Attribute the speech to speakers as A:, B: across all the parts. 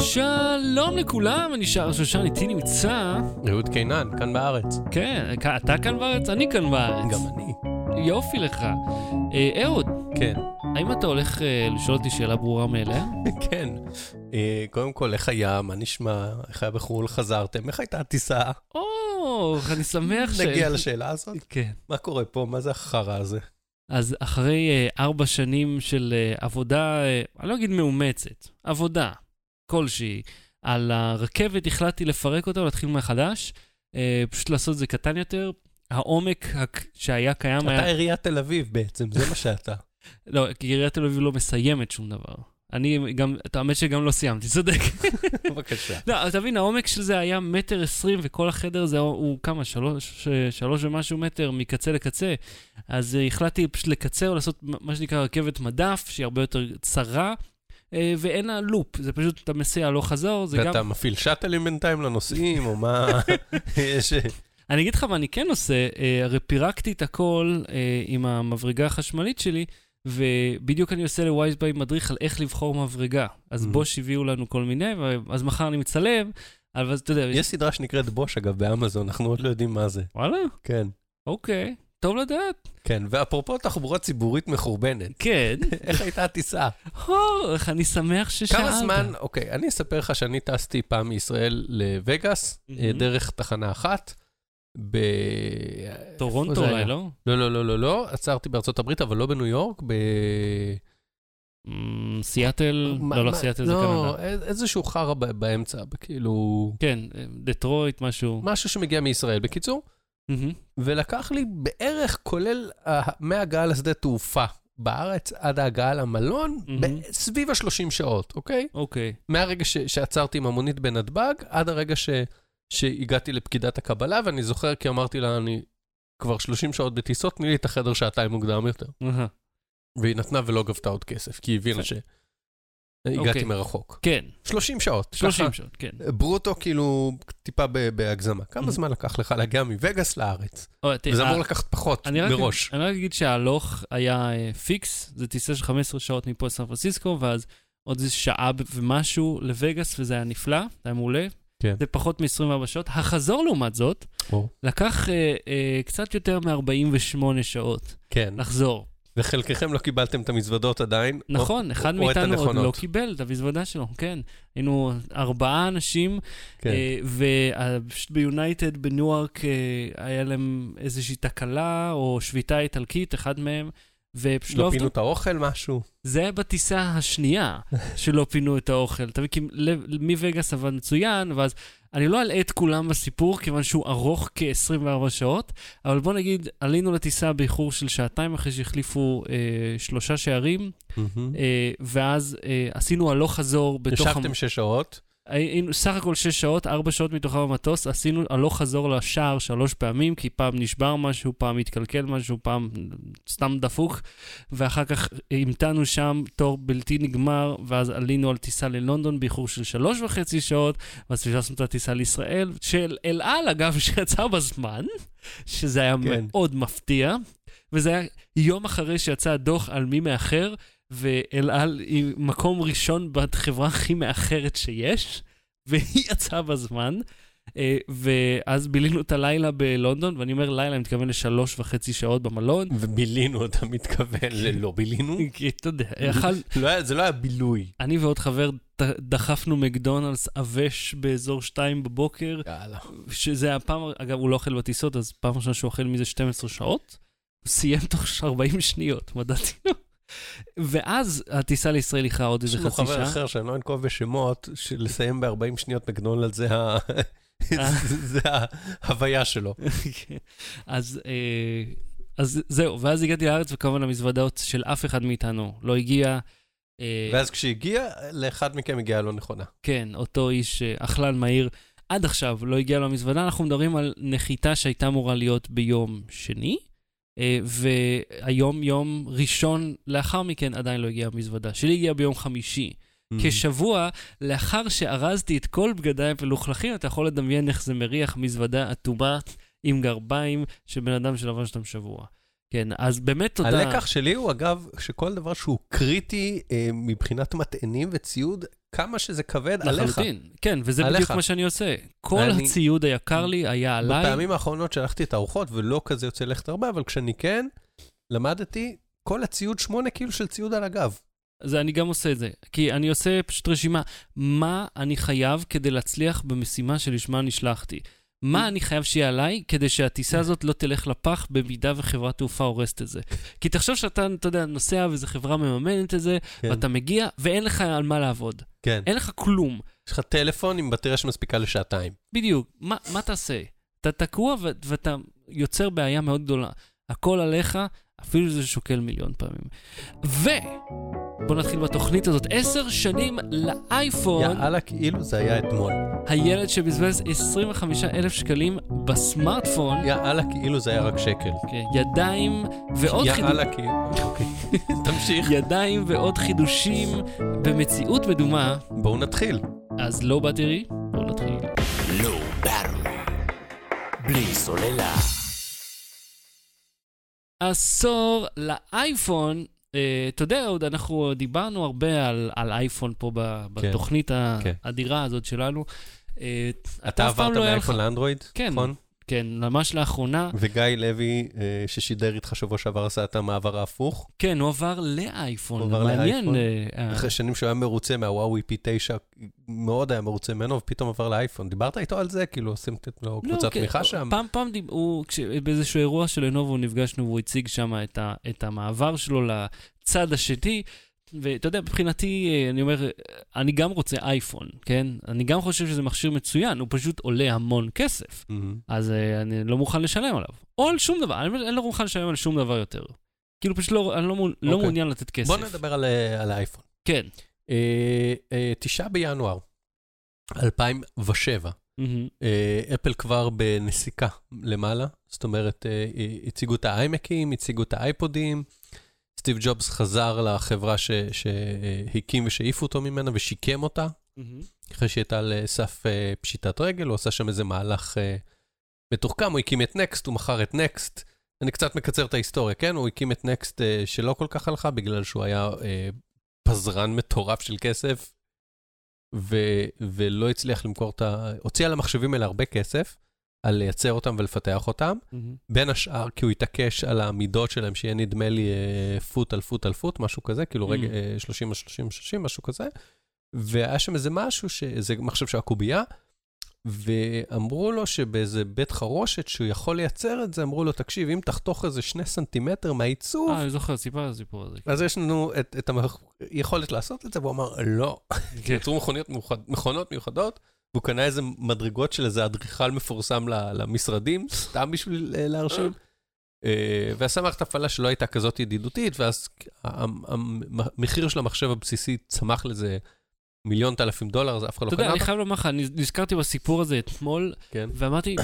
A: שלום לכולם, אני שר שושן, איתי נמצא...
B: אהוד קינן, כאן בארץ.
A: כן, אתה כאן בארץ? אני כאן בארץ.
B: גם אני.
A: יופי לך. אה, אהוד,
B: כן.
A: האם אתה הולך אה, לשאול אותי שאלה ברורה מאליה?
B: כן. אה, קודם כל, איך היה? מה נשמע? איך היה בחו"ל? חזרתם? איך הייתה הטיסה?
A: או, אני שמח ש...
B: נגיע לשאלה הזאת.
A: כן.
B: מה קורה פה? מה זה החרא הזה?
A: אז אחרי אה, ארבע שנים של אה, עבודה, אה, אני לא אגיד מאומצת, עבודה כלשהי, על הרכבת החלטתי לפרק אותה ולהתחיל מחדש, אה, פשוט לעשות את זה קטן יותר. העומק הק- שהיה קיים היה...
B: אתה עיריית תל אביב בעצם, זה מה שאתה.
A: לא, כי עיריית תל אביב לא מסיימת שום דבר. אני גם, האמת שגם לא סיימתי, צודק.
B: בבקשה.
A: לא, אז תבין, העומק של זה היה מטר עשרים, וכל החדר הזה הוא, כמה, שלוש, שלוש ומשהו מטר מקצה לקצה. אז uh, החלטתי פשוט לקצר, לעשות מה שנקרא רכבת מדף, שהיא הרבה יותר צרה, uh, ואין לה לופ, זה פשוט, אתה מסיע הלוך חזור, זה גם...
B: ואתה מפעיל שאטלים בינתיים לנוסעים, או מה? יש...
A: אני אגיד לך מה אני כן עושה, אה, הרי פירקתי את הכל אה, עם המברגה החשמלית שלי, ובדיוק אני עושה לווייזביי מדריך על איך לבחור מברגה. אז
B: Mhm.
A: בוש הביאו לנו כל מיני, אז מחר אני מצלם, אבל אתה יודע,
B: יש סדרה שנקראת בוש, אגב, באמזון, אנחנו עוד לא יודעים מה זה.
A: וואלה,
B: כן.
A: אוקיי, טוב לדעת.
B: כן, ואפרופו תחבורה ציבורית מחורבנת,
A: כן,
B: איך הייתה הטיסה?
A: הו, איך אני שמח ששאלת.
B: כמה זמן, אוקיי, אני אספר לך שאני טסתי פעם מישראל לווגאס, אה. דרך תחנה אחת. ב...
A: טורונטו אולי? לא?
B: לא, לא, לא, לא, לא, עצרתי בארצות הברית, אבל לא בניו יורק, ב...
A: אמ, סיאטל, לא, לא סיאטל זה
B: לא,
A: קנדה.
B: איזשהו חרא באמצע, כאילו...
A: כן, אה, דטרויט, משהו.
B: משהו שמגיע מישראל. בקיצור. ולקח לי בערך, כולל ה- מההגעה לשדה תעופה בארץ עד ההגעה למלון. ב- סביב ה-30 שעות, אוקיי?
A: אוקיי,
B: מהרגע ש- שעצרתי עם המונית בנתב"ג, עד הרגע ש- שהגעתי לפקידת הקבלה, ואני זוכר כי אמרתי לה, אני כבר 30 שעות בטיסות, תני לי את החדר שעתיים מוקדם יותר. והיא נתנה ולא גבתה עוד כסף, כי היא הבינה
A: יפה.
B: שהגעתי
A: אוקיי.
B: מרחוק.
A: כן,
B: 30 שעות.
A: 30
B: ככה,
A: שעות, כן.
B: ברוטו כאילו טיפה בהגזמה. כמה
A: Mhm.
B: זמן לקח לך להגיע מווגאס לארץ? וזה אמור לקחת פחות מראש.
A: אני רק אגיד שההלוך היה אה, פיקס, זה טיסה של 15 שעות מפה לסן פרנסיסקו, ואז עוד איזה שעה ומשהו לווגאס, וזה היה נפלא, זה היה מעולה.
B: כן.
A: זה פחות מ-24 שעות. החזור, לעומת זאת. לקח אה, אה, קצת יותר מ-48 שעות
B: כן.
A: לחזור.
B: וחלקכם לא קיבלתם את המזוודות עדיין.
A: נכון,
B: או-
A: אחד
B: או
A: מאיתנו עוד. לא קיבל את המזוודה שלו, כן. היינו ארבעה אנשים,
B: כן.
A: אה, ופשוט ביונייטד בניוארק אה, היה להם איזושהי תקלה, או שביתה איטלקית, אחד מהם, ופשוט לא
B: לא. פינו את האוכל, משהו?
A: זה היה בטיסה השנייה שלא פינו את האוכל. אתה מבין, כי מווגאס עבד מצוין, ואז אני לא אלאה את כולם בסיפור, כיוון שהוא ארוך כ-24 שעות, אבל בוא נגיד, עלינו לטיסה באיחור של שעתיים אחרי שהחליפו אה, שלושה שערים, אה, ואז אה, עשינו הלוך חזור בתוך... המ-
B: ישבתם שש שעות.
A: היינו סך הכל שש שעות, ארבע שעות מתוכם במטוס, עשינו הלוך חזור לשער שלוש פעמים, כי פעם נשבר משהו, פעם התקלקל משהו, פעם סתם דפוק, ואחר כך המתנו שם תור בלתי נגמר, ואז עלינו על טיסה ללונדון באיחור של שלוש וחצי שעות, ואז פספסנו את הטיסה לישראל, של אל על, אגב, שיצא בזמן, שזה היה
B: כן.
A: מאוד מפתיע, וזה היה יום אחרי שיצא הדוח על מי מאחר, ואל על היא מקום ראשון בחברה הכי מאחרת שיש, והיא יצאה בזמן. אה, ואז בילינו את הלילה בלונדון, ואני אומר לילה, אני מתכוון לשלוש וחצי שעות במלון.
B: ובילינו, אתה מתכוון ללא בילינו?
A: כי אתה יודע, יכל,
B: לא זה לא היה בילוי.
A: אני ועוד חבר דחפנו מקדונלדס עבש באזור שתיים בבוקר,
B: יאללה.
A: שזה הפעם, אגב, הוא לא אוכל בטיסות, אז פעם ראשונה שהוא אוכל מזה 12 שעות. הוא סיים תוך 40 שניות, מדעתי לו. ואז הטיסה לישראל איחרה עוד
B: יש
A: איזה
B: לנו
A: חצי
B: חבר
A: שעה.
B: אחר שאני לא אנקוב בשמות, שלסיים ב-40 שניות מקדונלד זה ה...
A: אה.
B: זה ההוויה שלו.
A: כן. אז, אה, אז זהו, ואז הגעתי לארץ, וכמובן המזוודות של אף אחד מאיתנו לא הגיע. אה,
B: ואז כשהגיע, לאחד מכם הגיעה לא נכונה.
A: כן, אותו איש אה, אכלן מהיר. עד עכשיו לא הגיע לו המזוודה, אנחנו מדברים על נחיתה שהייתה אמורה להיות ביום שני, אה, והיום, יום ראשון לאחר מכן, עדיין לא הגיעה המזוודה. שלי הגיעה ביום חמישי.
B: Mm.
A: כשבוע לאחר שארזתי את כל בגדיי המלוכלכים, אתה יכול לדמיין איך זה מריח מזוודה אטומה עם גרביים של בן אדם שלבש אותם שבוע. כן, אז באמת תודה.
B: הלקח שלי הוא, אגב, שכל דבר שהוא קריטי אה, מבחינת מטענים וציוד, כמה שזה כבד, עליך.
A: לחלוטין. כן, וזה
B: עליך.
A: בדיוק מה שאני עושה. כל
B: אני-
A: הציוד היקר לי היה עליי.
B: בפעמים האחרונות שלחתי את הארוחות, ולא כזה יוצא ללכת הרבה, אבל כשאני כן, למדתי כל הציוד, שמונה קילו של ציוד על הגב.
A: אז אני גם עושה את זה. כי אני עושה פשוט רשימה, מה אני חייב כדי להצליח במשימה שלשמה נשלחתי. מה אני חייב שיהיה עליי כדי שהטיסה הזאת לא תלך לפח במידה וחברת תעופה הורסת את זה. כי תחשוב שאתה, אתה יודע, נוסע ואיזו חברה מממנת את זה,
B: כן.
A: ואתה מגיע ואין לך על מה לעבוד.
B: כן.
A: אין לך כלום.
B: יש לך טלפון עם בטריה שמספיקה לשעתיים.
A: בדיוק. מה, מה תעשה? אתה תקוע ואתה יוצר בעיה מאוד גדולה. הכל עליך, אפילו שזה שוקל מיליון פעמים. ובוא נתחיל בתוכנית הזאת. עשר שנים לאייפון,
B: יאללה, כאילו זה היה אתמול.
A: הילד שבזבז 25 אלף שקלים בסמארטפון,
B: יאללה, כאילו זה היה רק שקל.
A: כן, ידיים ועוד חידושים.
B: יאללה, כאילו... אוקיי. תמשיך.
A: ידיים ועוד חידושים במציאות מדומה,
B: בואו נתחיל.
A: אז לא באטרי, בואו נתחיל.
C: לא באטרי. בלי סוללה.
A: עשור לאייפון. אה, אתה יודע, עוד אנחנו דיברנו הרבה על, על אייפון פה ב, בתוכנית
B: כן.
A: האדירה הזאת שלנו. אה,
B: אתה עברת
A: לא
B: מאייפון לאנדרואיד,
A: כן.
B: נכון?
A: כן, ממש לאחרונה.
B: וגיא לוי, אה, ששידר איתך שבוע שעבר, עשה את המעבר ההפוך.
A: כן, הוא עבר לאייפון.
B: הוא עבר
A: מעניין.
B: לאייפון.
A: אה, אה,
B: אחרי שנים שהוא היה מרוצה מהוואוי פי 9, מאוד היה מרוצה ממנו, ופתאום עבר לאייפון. דיברת איתו על זה? כאילו, עושים לו
A: לא,
B: קבוצת
A: כן,
B: תמיכה שם?
A: פעם, פעם דיב... הוא, כש... באיזשהו אירוע של לנובו נפגשנו והוא הציג שם את, ה... את המעבר שלו לצד השני. ואתה יודע, מבחינתי, אה, אני אומר, אה, אני גם רוצה אייפון, כן? אני גם חושב שזה מכשיר מצוין, הוא פשוט עולה המון כסף.
B: מהמם.
A: אז אה, אני לא מוכן לשלם עליו. או על שום דבר, אני, אני לא מוכן לשלם על שום דבר יותר. כאילו פשוט לא, אני לא, לא
B: אוקיי.
A: מעוניין לתת כסף.
B: בוא נדבר על, על האייפון.
A: כן.
B: אה, אה, תשעה בינואר 2007,
A: מהמם.
B: אה, אפל כבר בנסיקה למעלה, זאת אומרת, אה, הציגו את האיימקים, הציגו את האייפודים, סטיב ג'ובס חזר לחברה ש- שהקים ושהעיפו אותו ממנה ושיקם אותה,
A: מהמם.
B: אחרי שהיא הייתה על סף אה, פשיטת רגל, הוא עשה שם איזה מהלך אה, מתוחכם, הוא הקים את נקסט, הוא מכר את נקסט. אני קצת מקצר את ההיסטוריה, כן? הוא הקים את נקסט אה, שלא כל כך הלכה, בגלל שהוא היה אה, פזרן מטורף של כסף, ו- ולא הצליח למכור את ה... הוציא על המחשבים האלה הרבה כסף, על לייצר אותם ולפתח אותם.
A: מהמם.
B: בין השאר, כי הוא התעקש על המידות שלהם, שיהיה נדמה לי אה, פוט על פוט על פוט, משהו כזה, כאילו
A: Mm.
B: רגע, אה, 30 על 30 על 30, משהו כזה. והיה שם איזה משהו, שזה מחשב שהיה קובייה, ואמרו לו שבאיזה בית חרושת שהוא יכול לייצר את זה, אמרו לו, תקשיב, אם תחתוך איזה שני סנטימטר מהעיצוב,
A: אה, אני זוכר, סיפר על הסיפור הזה.
B: אז יש לנו את, את היכולת לעשות את זה, והוא אמר, לא.
A: כן.
B: יצרו מכוניות מיוחד, מכונות מיוחדות, והוא קנה איזה מדרגות של איזה אדריכל מפורסם למשרדים, סתם בשביל אה, להרשים. אה, ועשה מערכת הפעלה שלא הייתה כזאת ידידותית, ואז המחיר של המחשב הבסיסי צמח לזה מיליון אלפים דולר, אז אף אחד לא
A: אתה
B: קנה
A: יודע, אני. חייב לומר לך, אני נזכרתי בסיפור הזה אתמול,
B: כן.
A: ואמרתי,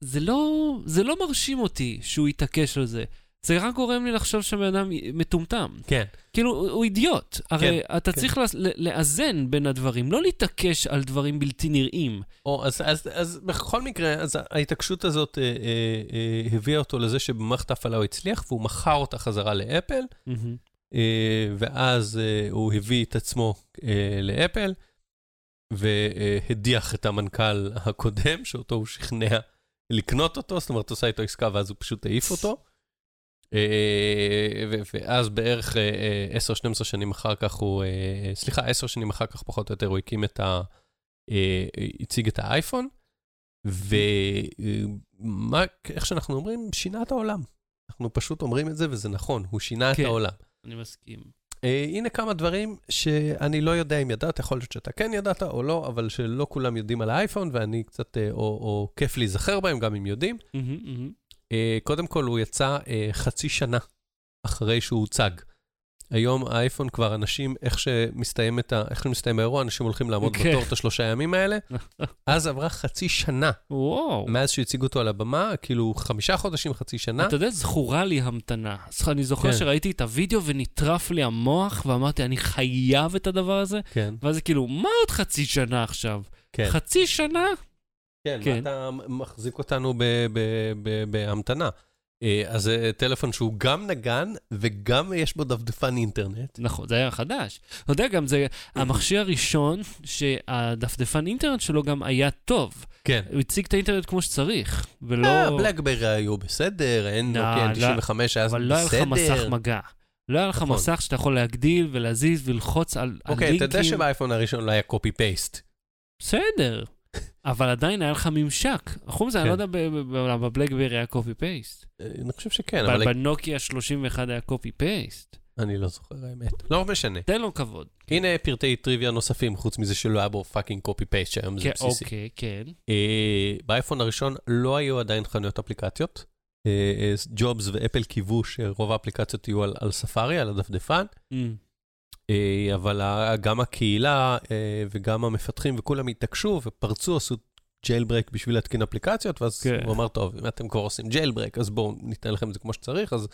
A: זה לא, זה לא מרשים אותי שהוא יתעקש על זה. זה רק גורם לי לחשוב שהבן אדם מטומטם.
B: כן.
A: כאילו, הוא, הוא אידיוט. הרי אתה
B: כן.
A: צריך לס- ל- לאזן בין הדברים, לא להתעקש על דברים בלתי נראים.
B: או, אז, אז, אז בכל מקרה, אז ההתעקשות הזאת אה, אה, אה, הביאה אותו לזה שבמערכת ההפעלה הוא הצליח, והוא מכר אותה חזרה לאפל.
A: מהמם.
B: אה, ואז אה, הוא הביא את עצמו אה, לאפל, והדיח את המנכ"ל הקודם, שאותו הוא שכנע לקנות אותו, זאת אומרת, עושה איתו עסקה ואז הוא פשוט העיף אותו. אה, ואז בערך אה, אה, 10-12 שנים אחר כך הוא, אה, סליחה, 10 שנים אחר כך פחות או יותר הוא הקים את ה... אה, הציג את האייפון, ואיך שאנחנו אומרים, שינה את העולם. אנחנו פשוט אומרים את זה וזה נכון, הוא שינה את
A: כן.
B: העולם.
A: אני מסכים.
B: אה, הנה כמה דברים שאני לא יודע אם ידעת, יכול להיות שאתה כן ידעת או לא, אבל שלא כולם יודעים על האייפון, ואני קצת, אה, או, או כיף להיזכר בהם, גם אם יודעים.
A: מהמם, מהמם.
B: אה, קודם כל, הוא יצא אה, חצי שנה אחרי שהוא הוצג. היום האייפון כבר אנשים, איך שמסתיים, את ה, איך שמסתיים האירוע, אנשים הולכים לעמוד
A: כן.
B: בתור את השלושה ימים האלה. אז עברה חצי שנה
A: וואו.
B: מאז שהציגו אותו על הבמה, כאילו חמישה חודשים, חצי שנה.
A: אתה יודע, זכורה לי המתנה. אני זוכר
B: כן.
A: שראיתי את הוידאו ונטרף לי המוח, ואמרתי, אני חייב את הדבר הזה.
B: כן,
A: ואז כאילו, מה עוד חצי שנה עכשיו?
B: כן.
A: חצי שנה?
B: כן,
A: כן.
B: ואתה מחזיק אותנו בהמתנה. אה, אז זה טלפון שהוא גם נגן וגם יש בו דפדפן אינטרנט.
A: נכון, זה היה חדש. אתה יודע, גם זה המכשיר הראשון שהדפדפן אינטרנט שלו גם היה טוב.
B: כן.
A: הוא הציג את האינטרנט כמו שצריך, ולא...
B: אה, בלקברי היו בסדר, אין
A: לא,
B: נוקיה
A: לא,
B: 95 היה
A: אבל לא היה לך מסך
B: בסדר.
A: מגע. לא היה לך
B: נכון.
A: מסך שאתה יכול להגדיל ולהזיז וללחוץ על על
B: אוקיי, אתה יודע
A: לינקים.
B: שבאייפון הראשון לא היה קופי פייסט.
A: בסדר, אבל עדיין היה לך ממשק. חוץ מזה, אני לא
B: כן.
A: יודע בבלקברי היה קופי פייסט.
B: אני חושב שכן, אבל
A: בנוקיה 31 היה קופי פייסט.
B: אני לא זוכר האמת. לא משנה.
A: תן לו כבוד.
B: הנה פרטי טריוויה נוספים, חוץ מזה שלא היה בו fucking copy paste, שהיום זה
A: כן,
B: בסיסי.
A: אוקיי, כן.
B: אה, באייפון הראשון לא היו עדיין חנויות אפליקציות. אה, אה, ג'ובס ואפל קיוו שרוב האפליקציות יהיו על, ספארי, על הדפדפן,
A: Mm.
B: אה, אבל ה- גם הקהילה אה, וגם המפתחים וכולם התעקשו ופרצו, עשו break בשביל להתקין אפליקציות, ואז
A: כן.
B: הוא אמר, טוב, אם אתם כבר עושים break, אז בואו ניתן לכם את זה כמו שצריך, אז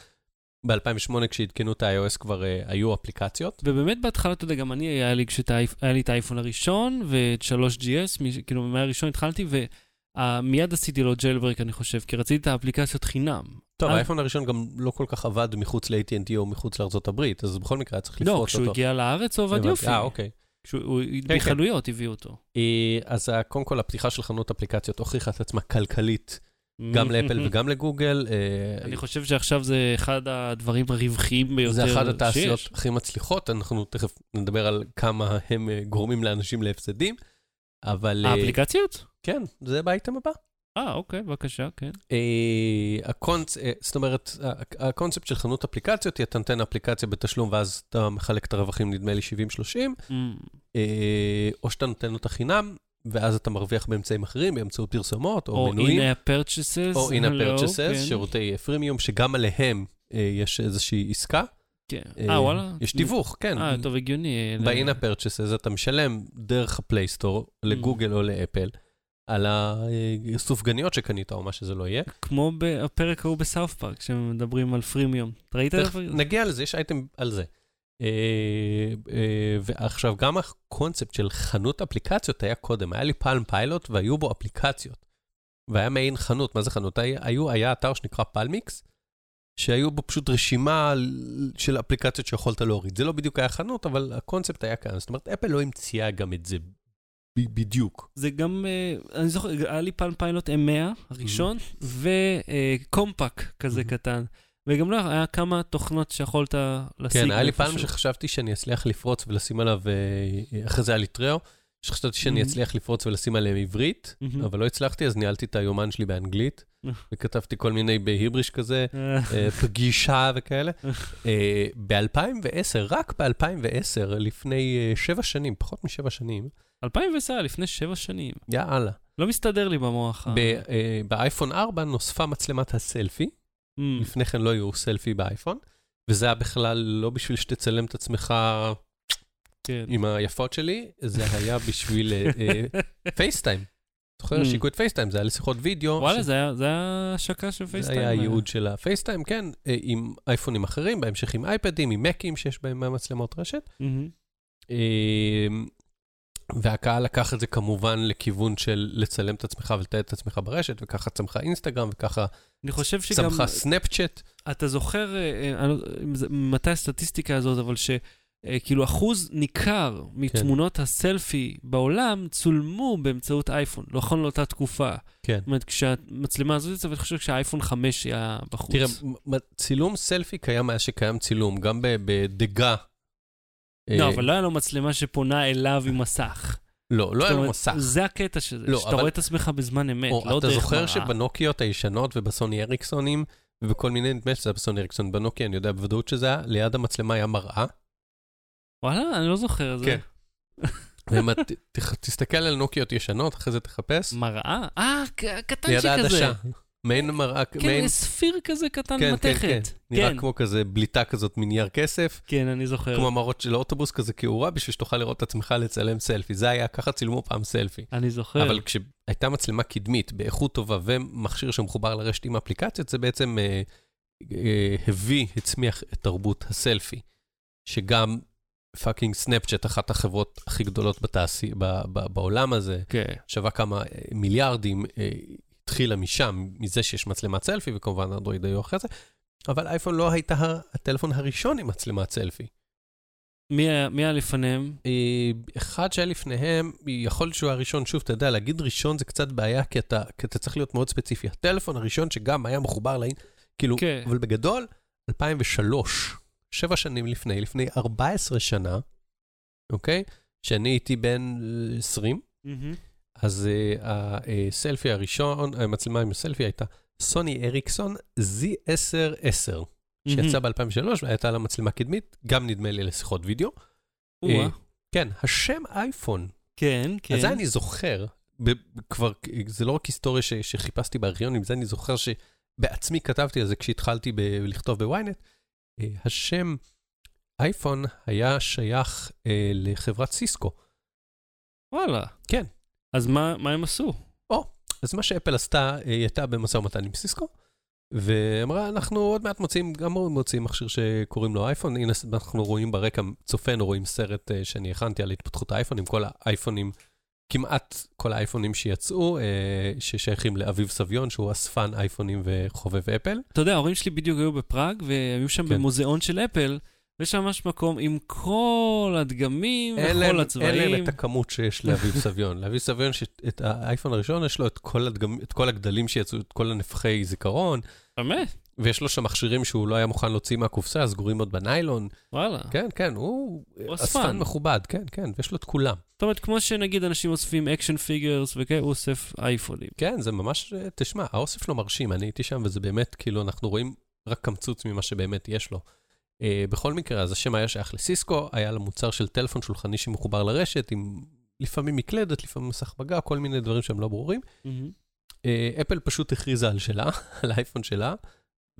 B: ב-2008 כשעדכנו את ה-iOS כבר אה, היו אפליקציות.
A: ובאמת בהתחלה, אתה יודע, גם אני, היה לי, האייפ- היה לי את האייפון הראשון ואת 3GS, מ- כאילו מהראשון התחלתי, ומיד עשיתי לו ג'לברק, אני חושב, כי רציתי את האפליקציות חינם.
B: טוב,
A: אז-
B: האייפון הראשון גם לא כל כך עבד מחוץ ל-AT&T או מחוץ לארצות הברית, אז בכל מקרה צריך
A: לא,
B: לפרוט
A: כשהוא
B: אותו.
A: הגיע לארץ הוא עבד. יופי.
B: אה, אוקיי.
A: כשהוא- הוא-
B: כן.
A: מחנויות הביאו אותו.
B: אה, אז ה- קודם כל, הפתיחה של חנות אפליקציות הוכיחה את עצמה כלכלית, גם לאפל וגם לגוגל. אה,
A: אני חושב שעכשיו זה אחד הדברים הרווחיים ביותר
B: זה אחת התעשיות
A: שיש.
B: הכי מצליחות, אנחנו תכף נדבר על כמה הם אה, גורמים לאנשים להפסדים, אבל אה,
A: האפליקציות?
B: כן, זה באייטם הבא.
A: אה, אוקיי, בבקשה, כן.
B: אה. אה, זאת אומרת, הקונספט של חנות אפליקציות היא אתה נותן אפליקציה בתשלום ואז אתה מחלק את הרווחים, נדמה לי 70-30,
A: Mm,
B: אה, או שאתה נותן אותה חינם, ואז אתה מרוויח באמצעים אחרים, באמצעות פרסומות או
A: או
B: מנויים.
A: in-app purchases.
B: או in-app
A: לא,
B: purchases,
A: כן.
B: שירותי freemium, שגם עליהם אה, יש איזושהי עסקה.
A: כן.
B: אה,
A: וואלה.
B: יש תיווך, כן.
A: אה, טוב, הגיוני.
B: ב-in-app purchases אתה משלם דרך ה Play Store, לגוגל או לאפל, על הסופגניות שקנית או מה שזה לא יהיה.
A: כמו בפרק ההוא בסאוף פארק, שמדברים על freemium. ראית? את זה?
B: נגיע לזה, יש אייטם על זה. אה, אה, ועכשיו, גם הקונספט של חנות אפליקציות היה קודם, היה לי פאלם פיילוט והיו בו אפליקציות. והיה מעין חנות, מה זה חנות? היה, היו, היה אתר שנקרא פלמיקס, שהיו בו פשוט רשימה של אפליקציות שיכולת להוריד. זה לא בדיוק היה חנות, אבל הקונספט היה כאן. זאת אומרת, אפל לא המציאה גם את זה בדיוק.
A: זה גם, אה, אני זוכר, היה לי פעם פיילוט M100 הראשון, וקומפק כזה
B: Mhm.
A: קטן. וגם לא, היה כמה תוכנות שיכולת להשיג.
B: כן, היה לי פעם. שחשבתי שאני אצליח לפרוץ ולשים עליו, אה, אחרי זה היה לי טריו, שחשבתי שאני. אצליח לפרוץ ולשים עליהם עברית,
A: Mhm.
B: אבל לא הצלחתי, אז ניהלתי את היומן שלי באנגלית,
A: אה.
B: וכתבתי כל מיני בהיבריש כזה,
A: אה,
B: אה, פגישה וכאלה. ב-2010, רק ב-2010, לפני אה, שבע שנים, פחות משבע שנים,
A: 2010 היה לפני שבע שנים.
B: יאללה.
A: לא מסתדר לי במוח.
B: ב- אה, באייפון 4 נוספה מצלמת הסלפי,
A: Mm.
B: לפני כן לא היו סלפי באייפון, וזה היה בכלל לא בשביל שתצלם את עצמך
A: כן.
B: עם היפות שלי, זה היה בשביל אה, פייסטיים. זוכר,
A: Mm.
B: שיקו את פייסטיים, זה היה לשיחות וידאו.
A: וואלה,
B: ש-
A: זה היה- זה השקה של
B: זה
A: פייסטיים.
B: היה הייעוד של הפייסטיים, כן, אה, עם אייפונים אחרים, בהמשך עם אייפדים, עם מקים שיש בהם מצלמות רשת.
A: מהמם.
B: אה, והקהל לקח את זה כמובן לכיוון של לצלם את עצמך ולתעד את עצמך ברשת, וככה צמחה אינסטגרם, וככה
A: אני חושב שגם...
B: צמחה סנאפצ'אט.
A: אתה זוכר, אה, אה, לא- מתי הסטטיסטיקה הזאת, אבל שכאילו אחוז ניכר
B: כן.
A: מתמונות הסלפי בעולם צולמו באמצעות אייפון, לא נכון לאותה תקופה.
B: כן.
A: זאת אומרת, כשהמצלמה הזאת יצאה, ואני חושב כשהאייפון 5 היה בחוץ.
B: תראה, צילום סלפי קיים מאז שקיים צילום, גם בדגה.
A: לא,
B: אה,
A: אבל לא היה לו מצלמה שפונה אליו עם מסך.
B: לא, לא היה לו מסך.
A: זה הקטע של זה,
B: לא,
A: שאתה
B: אבל-
A: רואה את עצמך בזמן אמת,
B: או,
A: לא
B: אתה
A: דרך
B: זוכר
A: מראה.
B: שבנוקיות הישנות ובסוני אריקסונים ובכל מיני, נדמה שזה היה בסוני אריקסון, בנוקיה, אני יודע בוודאות שזה היה, ליד המצלמה היה מראה.
A: וואלה, אני לא זוכר את זה.
B: כן. תסתכל על נוקיות ישנות, אחרי זה תחפש,
A: מראה? אה, ק-
B: ליד
A: קטנצ'יק כזה.
B: העדשה. מעין מראה,
A: כן,
B: מעין,
A: ספיר כזה קטן
B: כן, כן, כן.
A: מתכת.
B: נראה
A: כן,
B: כמו כזה בליטה כזאת מנייר כסף,
A: כן, אני זוכר.
B: כמו המראות של האוטובוס כזה כאורה, בשביל שתוכל לראות את עצמך לצלם סלפי. זה היה, ככה צילמו פעם סלפי.
A: אני זוכר.
B: אבל כשהייתה מצלמה קדמית באיכות טובה ומכשיר שמחובר לרשת עם אפליקציות, זה בעצם אה, אה, הביא, הצמיח את תרבות הסלפי, שגם fucking סנאפצ'אט, אחת החברות הכי גדולות בתעשי, ב, ב, בעולם הזה,
A: כן.
B: שווה כמה אה, מיליארדים, אה, התחילה משם, מזה שיש מצלמת סלפי, וכמובן אנדרואיד היו אחרי זה, אבל אייפון לא הייתה הטלפון הראשון עם מצלמת סלפי.
A: מי היה- מי היה לפניהם?
B: אה, אחד שהיה לפניהם, יכול להיות שהוא הראשון, שוב, אתה יודע, להגיד ראשון זה קצת בעיה, כי אתה, כי אתה צריך להיות מאוד ספציפי. הטלפון הראשון שגם היה מחובר לאין, כאילו,
A: כן.
B: אבל בגדול, 2003, שבע שנים לפני, לפני 14 שנה, אוקיי? שאני הייתי בן אה, 20, אז uh, הסלפי הראשון, המצלמה עם הסלפי הייתה סוני אריקסון Z10-10, שיצא ב-2003 והייתה לה מצלמה קדמית, גם נדמה לי לשיחות וידאו. אה, כן, השם אייפון,
A: כן, כן.
B: אז זה אני זוכר, כבר, זה לא רק היסטוריה ש, שחיפשתי בארכיונים, זה אני זוכר שבעצמי כתבתי על זה כשהתחלתי ב- לכתוב בוויינט. אה, השם אייפון היה שייך אה, לחברת סיסקו.
A: וואלה.
B: כן.
A: אז מה מה הם עשו?
B: אז מה שאפל עשתה, היא הייתה במשא ומתן עם סיסקו, ואמרה, אנחנו עוד מעט מוצאים, גם מוצאים מכשיר שקוראים לו אייפון. הנה, אנחנו רואים ברקע, צופינו רואים סרט אה, שאני הכנתי על התפתחות האייפון, עם כל האייפונים, כמעט כל האייפונים שיצאו, אה, ששייכים לאביב סביון, שהוא אספן אייפונים וחובב אפל.
A: אתה יודע, ההורים שלי בדיוק היו בפראג, והיו שם
B: כן.
A: במוזיאון של אפל, ויש ממש מקום עם כל הדגמים וכל
B: להם, אין
A: הצבעים.
B: להם את הכמות שיש לאביב סביון. לאביב סביון, שאת האייפון הראשון, יש לו את כל, הדגמ, את כל הגדלים שיצאו, את כל הנפחי זיכרון,
A: באמת?
B: ויש לו שם מכשירים שהוא לא היה מוכן להוציא מהקופסה, סגורים עוד בניילון.
A: וואלה.
B: כן, כן, הוא אספן. מכובד, כן, כן, ויש לו את כולם.
A: זאת אומרת, כמו שנגיד אנשים אוספים action figures וכאלה, הוא אוסף אייפונים.
B: כן, זה ממש, אה, תשמע, האוסף שלו מרשים, אני הייתי שם, וזה באמת, כאילו, אנחנו רואים רק קמצוץ ממה שבאמת יש לו. Uh, בכל מקרה, אז השם היה שייך לסיסקו, היה לה מוצר של טלפון שולחני שמחובר לרשת, עם לפעמים מקלדת, לפעמים מסך מגע, כל מיני דברים שהם לא ברורים. אה, אפל פשוט הכריזה על שלה, על האייפון שלה,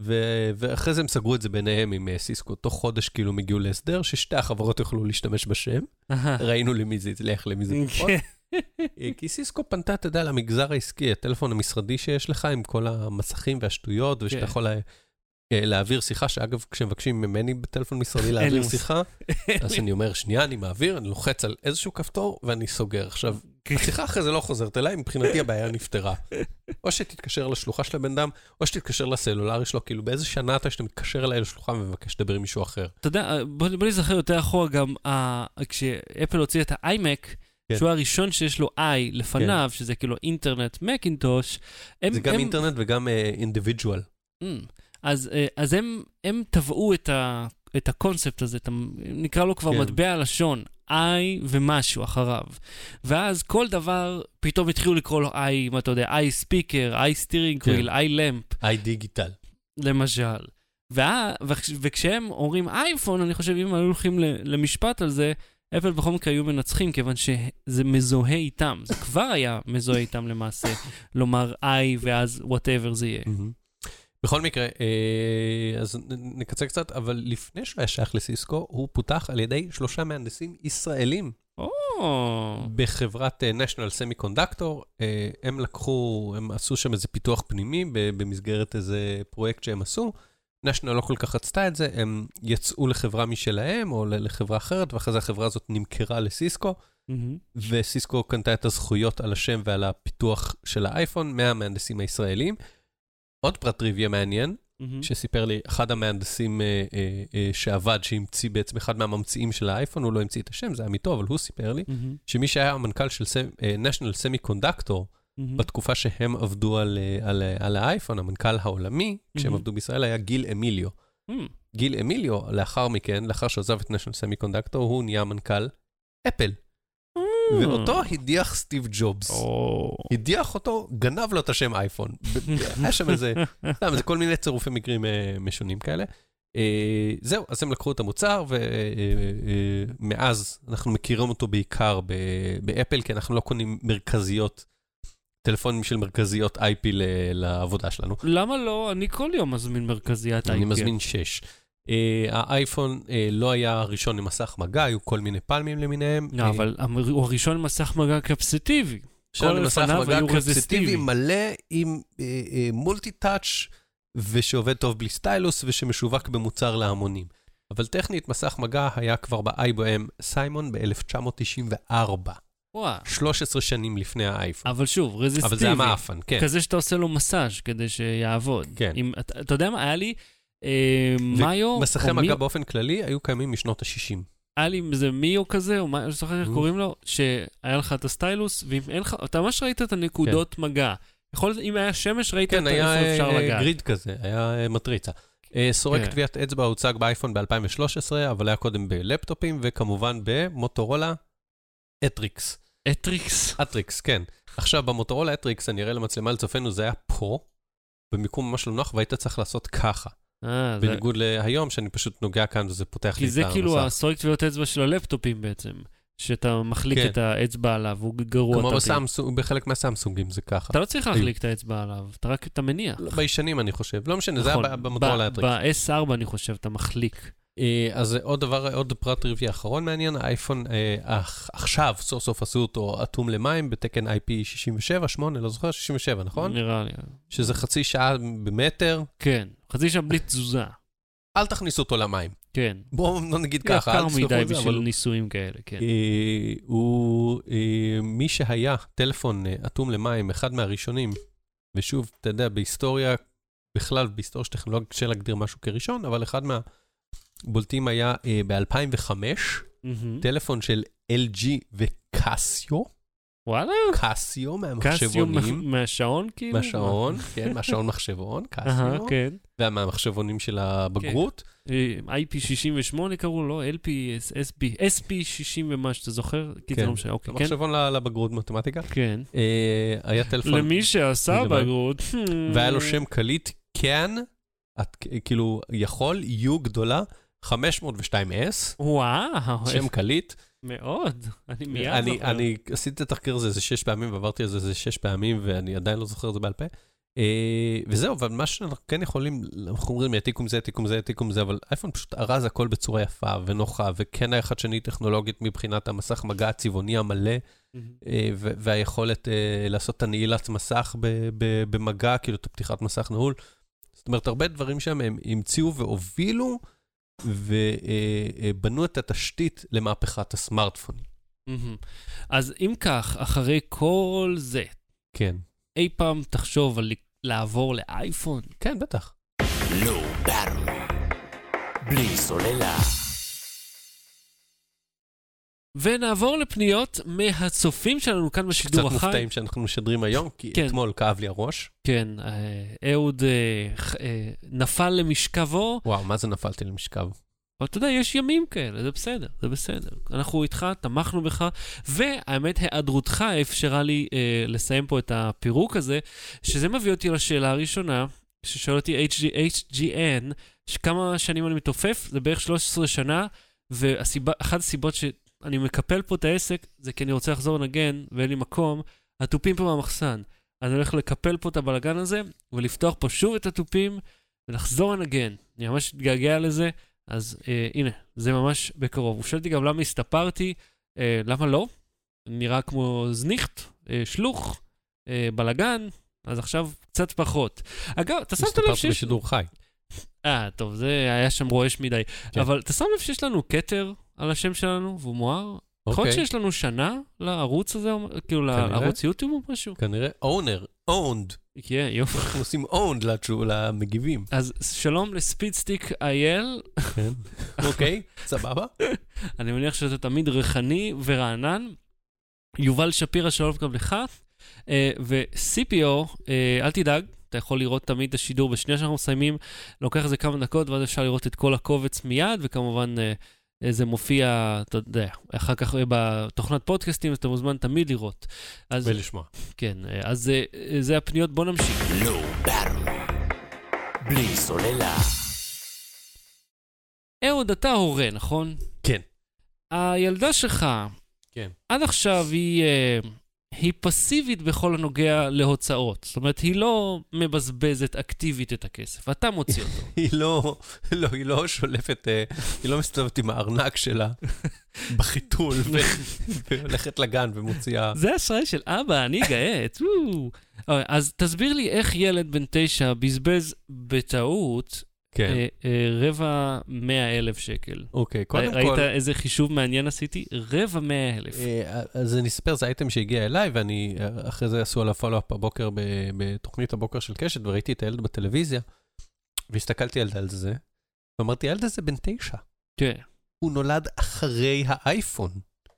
B: ו- ואחרי זה הם סגרו את זה ביניהם עם אה, סיסקו. תוך חודש כאילו הם הגיעו להסדר ששתי החברות יוכלו להשתמש בשם. ראינו למי זה הצליח, למי זה פחות.
A: כן.
B: כי סיסקו פנתה, אתה יודע, למגזר העסקי, הטלפון המשרדי שיש לך עם כל המסכים והשטויות, ושאתה
A: כן.
B: יכול להעביר שיחה, שאגב, כשמבקשים ממני בטלפון משרדי להעביר. שיחה, אז אני אומר, שנייה, אני מעביר, אני לוחץ על איזשהו כפתור ואני סוגר. עכשיו, השיחה אחרי זה לא חוזרת אליי, מבחינתי הבעיה נפתרה. או שתתקשר לשלוחה של הבן אדם, או שתתקשר לסלולרי שלו, כאילו באיזה שנה אתה שאתה מתקשר אליי לשלוחה ומבקש לדבר עם מישהו אחר.
A: אתה יודע, בוא בוא נזכר יותר אחורה גם, אה, כשאפל הוציא את האיימק,
B: כן.
A: שהוא הראשון שיש לו איי לפניו, שזה כאילו אינטרנט מקינטוש, הם...
B: זה גם
A: הם-
B: אינטרנט וגם אינדיבידואל.
A: Mm. אז, אה, אז הם, הם טבעו את, ה, את הקונספט הזה, את נקרא לו כבר
B: כן.
A: מטבע לשון, I ומשהו אחריו. ואז כל דבר, פתאום התחילו לקרוא לו I, מה אתה יודע, speaker, I steering
B: כן.
A: wheel, I lamp,
B: איי דיגיטל.
A: למשל. וה, וכש- וכשהם אומרים אייפון, אני חושב, אם היו הולכים למשפט על זה, אפל בכל מקרה היו מנצחים, כיוון שזה מזוהה איתם. זה כבר היה מזוהה איתם למעשה, לומר I ואז whatever זה יהיה.
B: בכל מקרה, אה, אז נקצר קצת, אבל לפני שהוא היה שייך לסיסקו, הוא פותח על ידי שלושה מהנדסים ישראלים
A: או,
B: בחברת אה, national semiconductor. אה, הם לקחו, הם עשו שם איזה פיתוח פנימי במסגרת איזה פרויקט שהם עשו. national לא כל כך רצתה את זה, הם יצאו לחברה משלהם או לחברה אחרת, ואחרי זה החברה הזאת נמכרה לסיסקו,
A: מהמם.
B: וסיסקו קנתה את הזכויות על השם ועל הפיתוח של האייפון מהמהנדסים הישראלים. עוד פרט טריוויה מעניין,
A: מהמם.
B: שסיפר לי אחד המהנדסים אה, אה, אה, שעבד, שהמציא בעצם אחד מהממציאים של האייפון, הוא לא המציא את השם, זה מיטו, אבל הוא סיפר לי,
A: מהמם. שמי
B: שהיה המנכ"ל של סמ- אה, national semiconductor,
A: מהמם.
B: בתקופה שהם עבדו על, אה, על, אה, על האייפון, המנכ"ל העולמי, כשהם
A: מהמם.
B: עבדו בישראל, היה גיל אמיליו.
A: מהמם.
B: גיל אמיליו, לאחר מכן, לאחר שעזב את national semiconductor, הוא נהיה מנכ"ל אפל. ואותו הדיח סטיב ג'ובס. הדיח אותו, גנב לו את השם אייפון. היה שם איזה, סתם, זה כל מיני צירופי מקרים אה, משונים כאלה. אה, זהו, אז הם לקחו את המוצר, ומאז אנחנו מכירים אותו בעיקר ב- באפל, כי אנחנו לא קונים מרכזיות, טלפונים של מרכזיות IP לעבודה שלנו.
A: למה לא? אני כל יום מזמין מרכזיית
B: אני
A: אייקר.
B: מזמין 6. האייפון אה, לא היה הראשון עם מסך מגע, היו כל מיני פלמים למיניהם.
A: לא,
B: אה,
A: אבל הוא הראשון עם מסך מגע קפסטיבי. כל
B: עם מסך
A: לפניו
B: מגע
A: היו רזיסטיבי.
B: מלא עם אה, אה, מולטי טאץ' ושעובד טוב בלי סטיילוס ושמשווק במוצר להמונים. אבל טכנית, מסך מגע היה כבר ב-IBM סיימון ב-1994.
A: וואו.
B: 13 שנים לפני האייפון.
A: אבל שוב, רזיסטיבי.
B: אבל זה המאפן, כן.
A: כזה שאתה עושה לו מסאז' כדי שיעבוד.
B: כן.
A: אם, אתה, אתה יודע מה, היה לי אה, מיו,
B: מסכי מגע באופן כללי היו קיימים משנות ה-60.
A: היה לי איזה מיו כזה, או מה, אני לא זוכר איך
B: נו.
A: קוראים לו, שהיה לך את הסטיילוס, ואם אין לך, אתה ממש ראית את הנקודות מגע. יכול להיות, אם היה שמש, ראית
B: כן,
A: את
B: היה
A: איפה אפשר
B: אה,
A: לגעת.
B: גריד כזה, היה אה, מטריצה. אה, סורק
A: כן.
B: טביעת אצבע הוצג באייפון ב-2013, אבל היה קודם בלפטופים, וכמובן במוטורולה אטריקס.
A: אטריקס.
B: אטריקס, כן. עכשיו, במוטורולה אטריקס, אני אראה למצלמה לצופינו, זה היה פה, במיקום ממש לא נוח, והיית צריך לעשות ככה.
A: אה, זה-
B: בניגוד להיום, שאני פשוט נוגע כאן וזה פותח לי
A: כי
B: את
A: זה כאילו
B: המסך.
A: הסורק טביעות אצבע של הלפטופים בעצם. שאתה מחליק
B: כן.
A: את האצבע עליו, הוא גרוע
B: כמו. בסמסונג, בחלק מהסמסונגים זה ככה.
A: אתה לא צריך להחליק את האצבע עליו, אתה רק אתה מניח.
B: בישנים אני חושב, לא משנה, זה היה
A: נכון.
B: ב- במוטורולה
A: ב-
B: אטריקס.
A: ב-S4 אני חושב, אתה מחליק.
B: אה, אז עוד דבר, עוד פרט רביעי אחרון מעניין, האייפון אה, עכשיו סוף סוף עשו אותו אטום למים בתקן IP67, 8, לא זוכר, 67, נכון?
A: נראה לי.
B: שזה חצי שעה במטר,
A: כן, חצי שעה בלי תזוזה.
B: אל תכניסו אותו למים.
A: כן.
B: בואו לא נגיד ככה, אל
A: יקר
B: תסלחו
A: מדי
B: את זה,
A: בשביל
B: אבל...
A: ניסויים כאלה, כן.
B: אה, הוא, אה, מי שהיה טלפון אה, אטום למים, אחד מהראשונים, ושוב, אתה יודע, בהיסטוריה, בכלל, בהיסטוריה של טכנולוגיה קשה להגדיר משהו כראשון, אבל אחד מהבולטים היה ב-2005,
A: מהמם.
B: טלפון של LG וקסיו,
A: וואלה?
B: קסיו
A: קסיו
B: מהמחשבונים,
A: מה- מהשעון כאילו?
B: מהשעון, כן, מהשעון מחשבון,
A: אהה,
B: קסיו,
A: כן.
B: ומהמחשבונים של הבגרות.
A: אה, IP68 קראו לו, LP, SP, SP60 ומה שאתה זוכר? כי זה
B: כן.
A: לא משנה, אוקיי, כן.
B: מחשבון לבגרות מתמטיקה.
A: כן.
B: אה, היה טלפון,
A: למי שעשה. בגרות.
B: והיה לו שם קליט, כן, את, כאילו, יכול, U גדולה, 502S,
A: וואו,
B: שם קליט.
A: מאוד. אני מיד
B: אני,
A: זוכר.
B: אני עשיתי את התחקיר הזה איזה שש פעמים, ועברתי על זה איזה שש פעמים, ואני עדיין לא זוכר את זה בעל פה. אה, וזהו, אבל מה שאנחנו כן יכולים, אנחנו אומרים, העתיקו מזה, העתיקו מזה, העתיקו מזה, אבל אייפון פשוט ארז הכל בצורה יפה ונוחה, וכן היה חדשני טכנולוגית מבחינת המסך מגע הצבעוני המלא. אה, והיכולת אה, לעשות את הנעילת מסך במגע, כאילו את הפתיחת מסך נעול. זאת אומרת, הרבה דברים שם הם המציאו והובילו, ובנו את התשתית למהפכת הסמארטפונים.
A: אז אם כך, אחרי כל זה,
B: כן.
A: אי פעם תחשוב על לעבור לאייפון?
B: כן, בטח.
C: לא. בלי סוללה.
A: ונעבור לפניות מהצופים שלנו כאן
B: קצת
A: בשידור החי.
B: מופתעים שאנחנו משדרים היום, כי
A: כן.
B: אתמול כאב לי הראש.
A: כן, אה, אהוד אה, ח- אה, נפל למשכבו,
B: וואו, מה זה נפלתי למשכב?
A: אבל אתה יודע, יש ימים כאלה, זה בסדר, זה בסדר. אנחנו איתך, תמכנו בך, והאמת, היעדרותך אפשרה לי אה, לסיים פה את הפירוק הזה, שזה מביא אותי לשאלה הראשונה, ששואל אותי HG, HGN, שכמה שנים אני מתעופף, זה בערך 13 שנה, ואחת הסיבות שאני מקפל פה את העסק, זה כי אני רוצה לחזור לנגן, ואין לי מקום, התופים פה מהמחסן. אז אני הולך לקפל פה את הבלגן הזה, ולפתוח פה שוב את התופים, ולחזור לנגן. אני ממש מתגעגע לזה. אז אה, הנה, זה ממש בקרוב. הוא שואל אותי גם למה הסתפרתי, אה, למה לא? נראה כמו זניחט, אה, שלוך, אה, בלגן, אז עכשיו קצת פחות. אגב, אתה שמת לב
B: הסתפרת
A: שיש...
B: בשידור חי.
A: אה, טוב, זה היה שם רועש מדי.
B: כן.
A: אבל אתה שם לב שיש לנו כתר על השם שלנו, והוא מואר? יכול להיות
B: אוקיי.
A: שיש לנו שנה לערוץ הזה, כאילו. לערוץ יוטיוב או משהו?
B: כנראה אונר, אונד.
A: כן, יופי.
B: אנחנו עושים אונד למגיבים.
A: אז שלום לספידסטיק אייל,
B: כן. אוקיי, סבבה.
A: אני מניח שאתה תמיד ריחני ורענן. יובל שפירא, שלום גם לך. אה, ו-CPO, אה, אל תדאג, אתה יכול לראות תמיד את השידור בשנייה שאנחנו מסיימים, לוקח איזה כמה דקות, ואז אפשר לראות את כל הקובץ מיד, וכמובן אה, זה מופיע, אתה יודע, אחר כך בתוכנת פודקאסטים, אז אתה מוזמן תמיד לראות. אז
B: ולשמוע.
A: כן, אז אה, זה הפניות, בוא נמשיך.
C: לא ברור. בלי סוללה.
A: אהוד, אתה הורה, נכון?
B: כן.
A: הילדה שלך,
B: כן.
A: עד עכשיו היא, אה, היא פסיבית בכל הנוגע להוצאות. זאת אומרת, היא לא מבזבזת אקטיבית את הכסף, אתה מוציא אותו.
B: היא לא, לא, היא לא שולפת, אה, היא לא מסתובבת עם הארנק שלה בחיתול והולכת לגן ומוציאה...
A: זה אשראי של אבא, אני. אוקיי, אז תסביר לי איך ילד בן תשע בזבז בטעות
B: כן.
A: אה, אה, רבע מאה אלף שקל.
B: אוקיי, קודם
A: ראית
B: כל...
A: איזה חישוב מעניין עשיתי? רבע מאה אלף.
B: אה, אז אני אספר, זה אייטם שהגיע אליי, ואני, אחרי זה עשו עליו פולו-אפ בבוקר, ב- בתוכנית הבוקר של קשת, וראיתי את הילד בטלוויזיה, והסתכלתי על הזה, ואמרתי, הילד הזה בן תשע.
A: כן.
B: הוא נולד אחרי האייפון.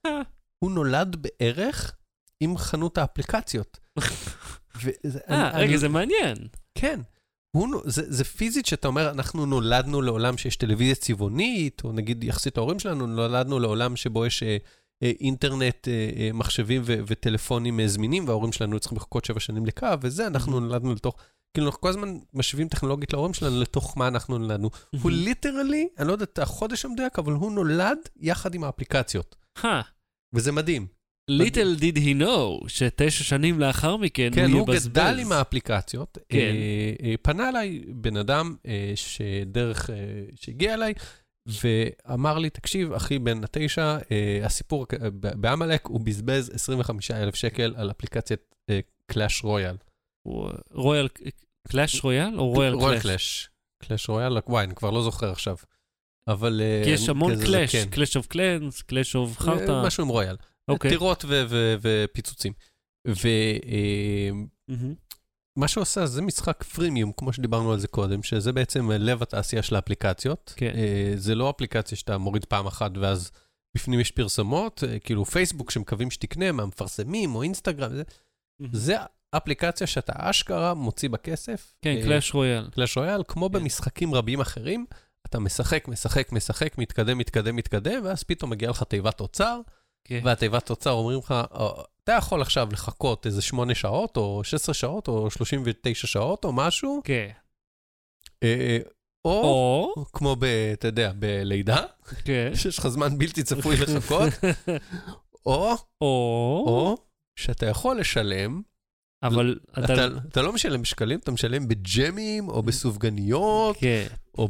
A: אה.
B: הוא נולד בערך עם חנות האפליקציות.
A: אה, רגע, זה מעניין.
B: כן. הוא, זה, זה פיזית שאתה אומר, אנחנו נולדנו לעולם שיש טלוויזיה צבעונית, או נגיד יחסית להורים שלנו, נולדנו לעולם שבו יש אה, אה, אינטרנט, אה, אה, מחשבים ו- וטלפונים אה, זמינים, וההורים שלנו צריכים לחכות שבע שנים לקו, וזה, אנחנו נולדנו לתוך... כאילו, אנחנו כל הזמן משווים טכנולוגית להורים שלנו לתוך מה אנחנו נולדנו. הוא ליטרלי, אני לא יודע את החודש המדויק, אבל הוא נולד יחד עם האפליקציות. וזה מדהים.
A: Little did he know שתשע שנים לאחר מכן
B: כן,
A: הוא
B: הוא
A: יבזבז.
B: גדל עם האפליקציות.
A: כן.
B: אה, אה, פנה אליי בן אדם אה, שדרך, אה, שהגיע אליי, ואמר לי, תקשיב, אחי בן התשע, אה, הסיפור אה, בעמלק, הוא בזבז 25 אלף שקל על אפליקציית קלאש רויאל.
A: רויאל, קלאש רויאל או רויאל
B: רויאל
A: קלאש?
B: קלאש. קלאש רויאל, וואי, אני כבר לא זוכר עכשיו. אבל...
A: כי יש המון קלאש. קלאש אוף קלאנס, קלאש אוף חרטא.
B: אה, משהו עם רויאל.
A: אוקיי.
B: טירות ופיצוצים. ומה
A: מהמם.
B: שהוא עושה זה משחק freemium, כמו שדיברנו על זה קודם, שזה בעצם לב התעשייה של האפליקציות.
A: כן.
B: אה, זה לא אפליקציה שאתה מוריד פעם אחת ואז בפנים יש פרסומות, אה, כאילו פייסבוק שמקווים שתקנה מהמפרסמים או אינסטגרם, זה. זה אפליקציה שאתה אשכרה מוציא בה כסף.
A: כן,
B: אה,
A: קלאש רויאל.
B: קלאש רויאל, כמו
A: כן.
B: במשחקים רבים אחרים, אתה משחק, משחק, משחק, מתקדם, מתקדם, מתקדם, ואז פתאום מגיעה לך תיבת אוצר,
A: כן.
B: והתיבת אוצר אומרים לך, "אה, אתה יכול עכשיו לחכות איזה 8 שעות, או 16 שעות, או 39 שעות, או משהו,
A: כן.
B: אה, או,
A: או,
B: כמו, ב, אתה יודע, בלידה,
A: כן.
B: שיש לך זמן בלתי צפוי לחכות, או,
A: או,
B: או שאתה יכול לשלם,
A: אבל אתה...
B: אתה, אתה לא משלם בשקלים, אתה משלם בג'מים, או בסופגניות,
A: כן.
B: או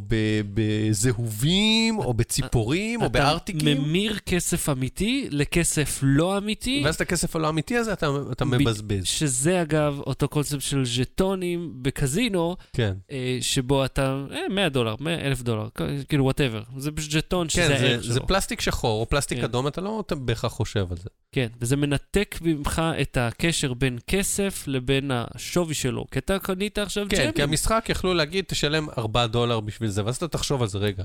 B: בזהובים, או בציפורים, או
A: אתה
B: בארטיקים.
A: ממיר כסף אמיתי לכסף לא אמיתי,
B: ואז את הכסף הלא אמיתי הזה אתה, אתה מבזבז.
A: שזה אגב אותו קונספט של ז'טונים בקזינו,
B: כן.
A: אה, שבו אתה, אה, 100 דולר, 100 אלף דולר, כאילו whatever. זה פשוט ז'טון שזה
B: כן,
A: הערך
B: זה,
A: שלו.
B: זה פלסטיק שחור או פלסטיק
A: כן.
B: אדום, אתה לא אתה בהכרח חושב על זה.
A: כן, וזה מנתק ממך את הקשר בין כסף לבין השווי שלו. כי אתה קנית עכשיו
B: כן, כי
A: gem ים.
B: המשחק יכלו להגיד, תשלם 4 דולר בשביל זה, ואז אתה תחשוב על זה רגע.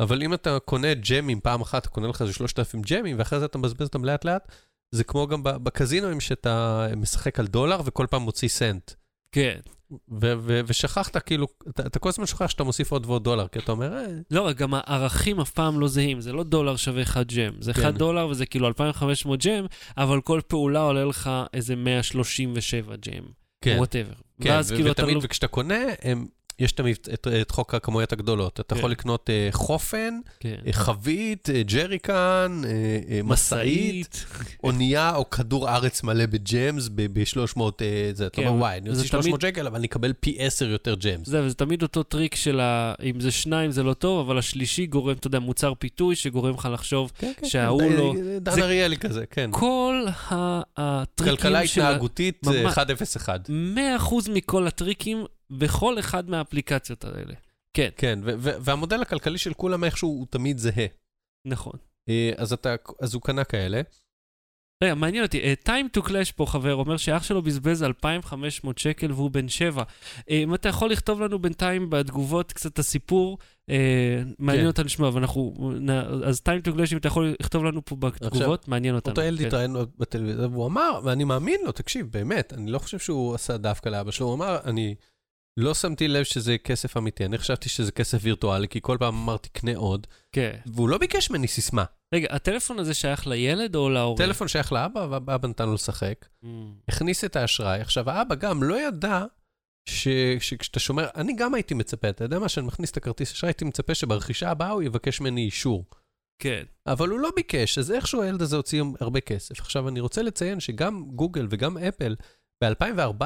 B: אבל אם אתה קונה gem ים פעם אחת, אתה קונה לך איזה 3,000 gem ים, ואחרי זה אתה מבזבז אותם לאט לאט, זה כמו גם בקזינואים שאתה משחק על דולר וכל פעם מוציא סנט.
A: כן.
B: ו- ו- ושכחת, כאילו, אתה, אתה כל הזמן שוכח שאתה מוסיף עוד ועוד דולר, כי אתה אומר, אה,
A: לא, גם הערכים אף פעם לא זהים, זה לא דולר שווה 1 gem, זה 1
B: כן.
A: דולר וזה כאילו 2,500 gem, אבל כל פעולה עולה לך איזה 137 gem,
B: כן,
A: whatever.
B: כן, ו-
A: כאילו
B: ותמיד,
A: לא...
B: וכשאתה קונה, הם, יש תמיד את, את חוק הכמויות הגדולות. אתה
A: כן.
B: יכול לקנות אה, חופן,
A: כן.
B: אה, חבית, אה, ג'ריקן, אה, אה, משאית, אונייה או כדור ארץ מלא ב gems ב-300, זה, אתה
A: כן,
B: אומר, וואי, אני
A: זה
B: אוציא 300
A: תמיד-
B: שקל, אבל אני אקבל פי 10 יותר gems.
A: זה, וזה תמיד אותו טריק של ה... אם זה שניים זה לא טוב, אבל השלישי גורם, אתה יודע, מוצר פיתוי שגורם לך לחשוב
B: כן, כן,
A: שההוא
B: כן,
A: לא-
B: אה, דן
A: זה-
B: אריאלי כזה, כן.
A: כל הטריקים
B: כלכלה
A: של... ה-
B: התנהגותית אה,
A: ממש.
B: 101.
A: 100% מכל הטריקים בכל אחד מהאפליקציות האלה. כן,
B: כן, והמודל הכלכלי של כולם איכשהו הוא תמיד זהה.
A: נכון.
B: אה, אז אתה, אז הוא קנה כאלה.
A: רגע, מעניין אותי, uh, time to clash פה חבר אומר שאח שלו בזבז 2,500 שקל והוא בן 7. Uh, אם אתה יכול לכתוב לנו בינתיים בתגובות קצת את הסיפור, מעניין
B: כן.
A: אותנו לשמוע, ואנחנו, אז time to clash אם אתה יכול לכתוב לנו פה בתגובות, מעניין אותנו.
B: אותו ילד
A: כן.
B: התראיין בטלוויזיה, והוא אמר, ואני מאמין לו, תקשיב, באמת, אני לא חושב שהוא עשה דווקא לאבא שלו, הוא אמר, אני לא שמתי לב שזה כסף אמיתי, אני חשבתי שזה כסף וירטואלי, כי כל פעם אמרתי, קנה עוד,
A: כן.
B: והוא לא ביקש ממני סיסמה.
A: רגע, הטלפון הזה שייך לילד או להורה?
B: טלפון שייך לאבא, והאבא נתן לו לשחק,
A: Mm,
B: הכניס את האשראי. עכשיו, האבא גם לא ידע ש- שכשאתה שומר, אני גם הייתי מצפה, אתה יודע מה, שאני מכניס את הכרטיס אשראי, הייתי מצפה שברכישה הבאה הוא יבקש ממני אישור.
A: כן.
B: אבל הוא לא ביקש, אז איכשהו הילד הזה הוציא הרבה כסף. עכשיו, אני רוצה לציין שגם גוגל וגם אפל, ב-2014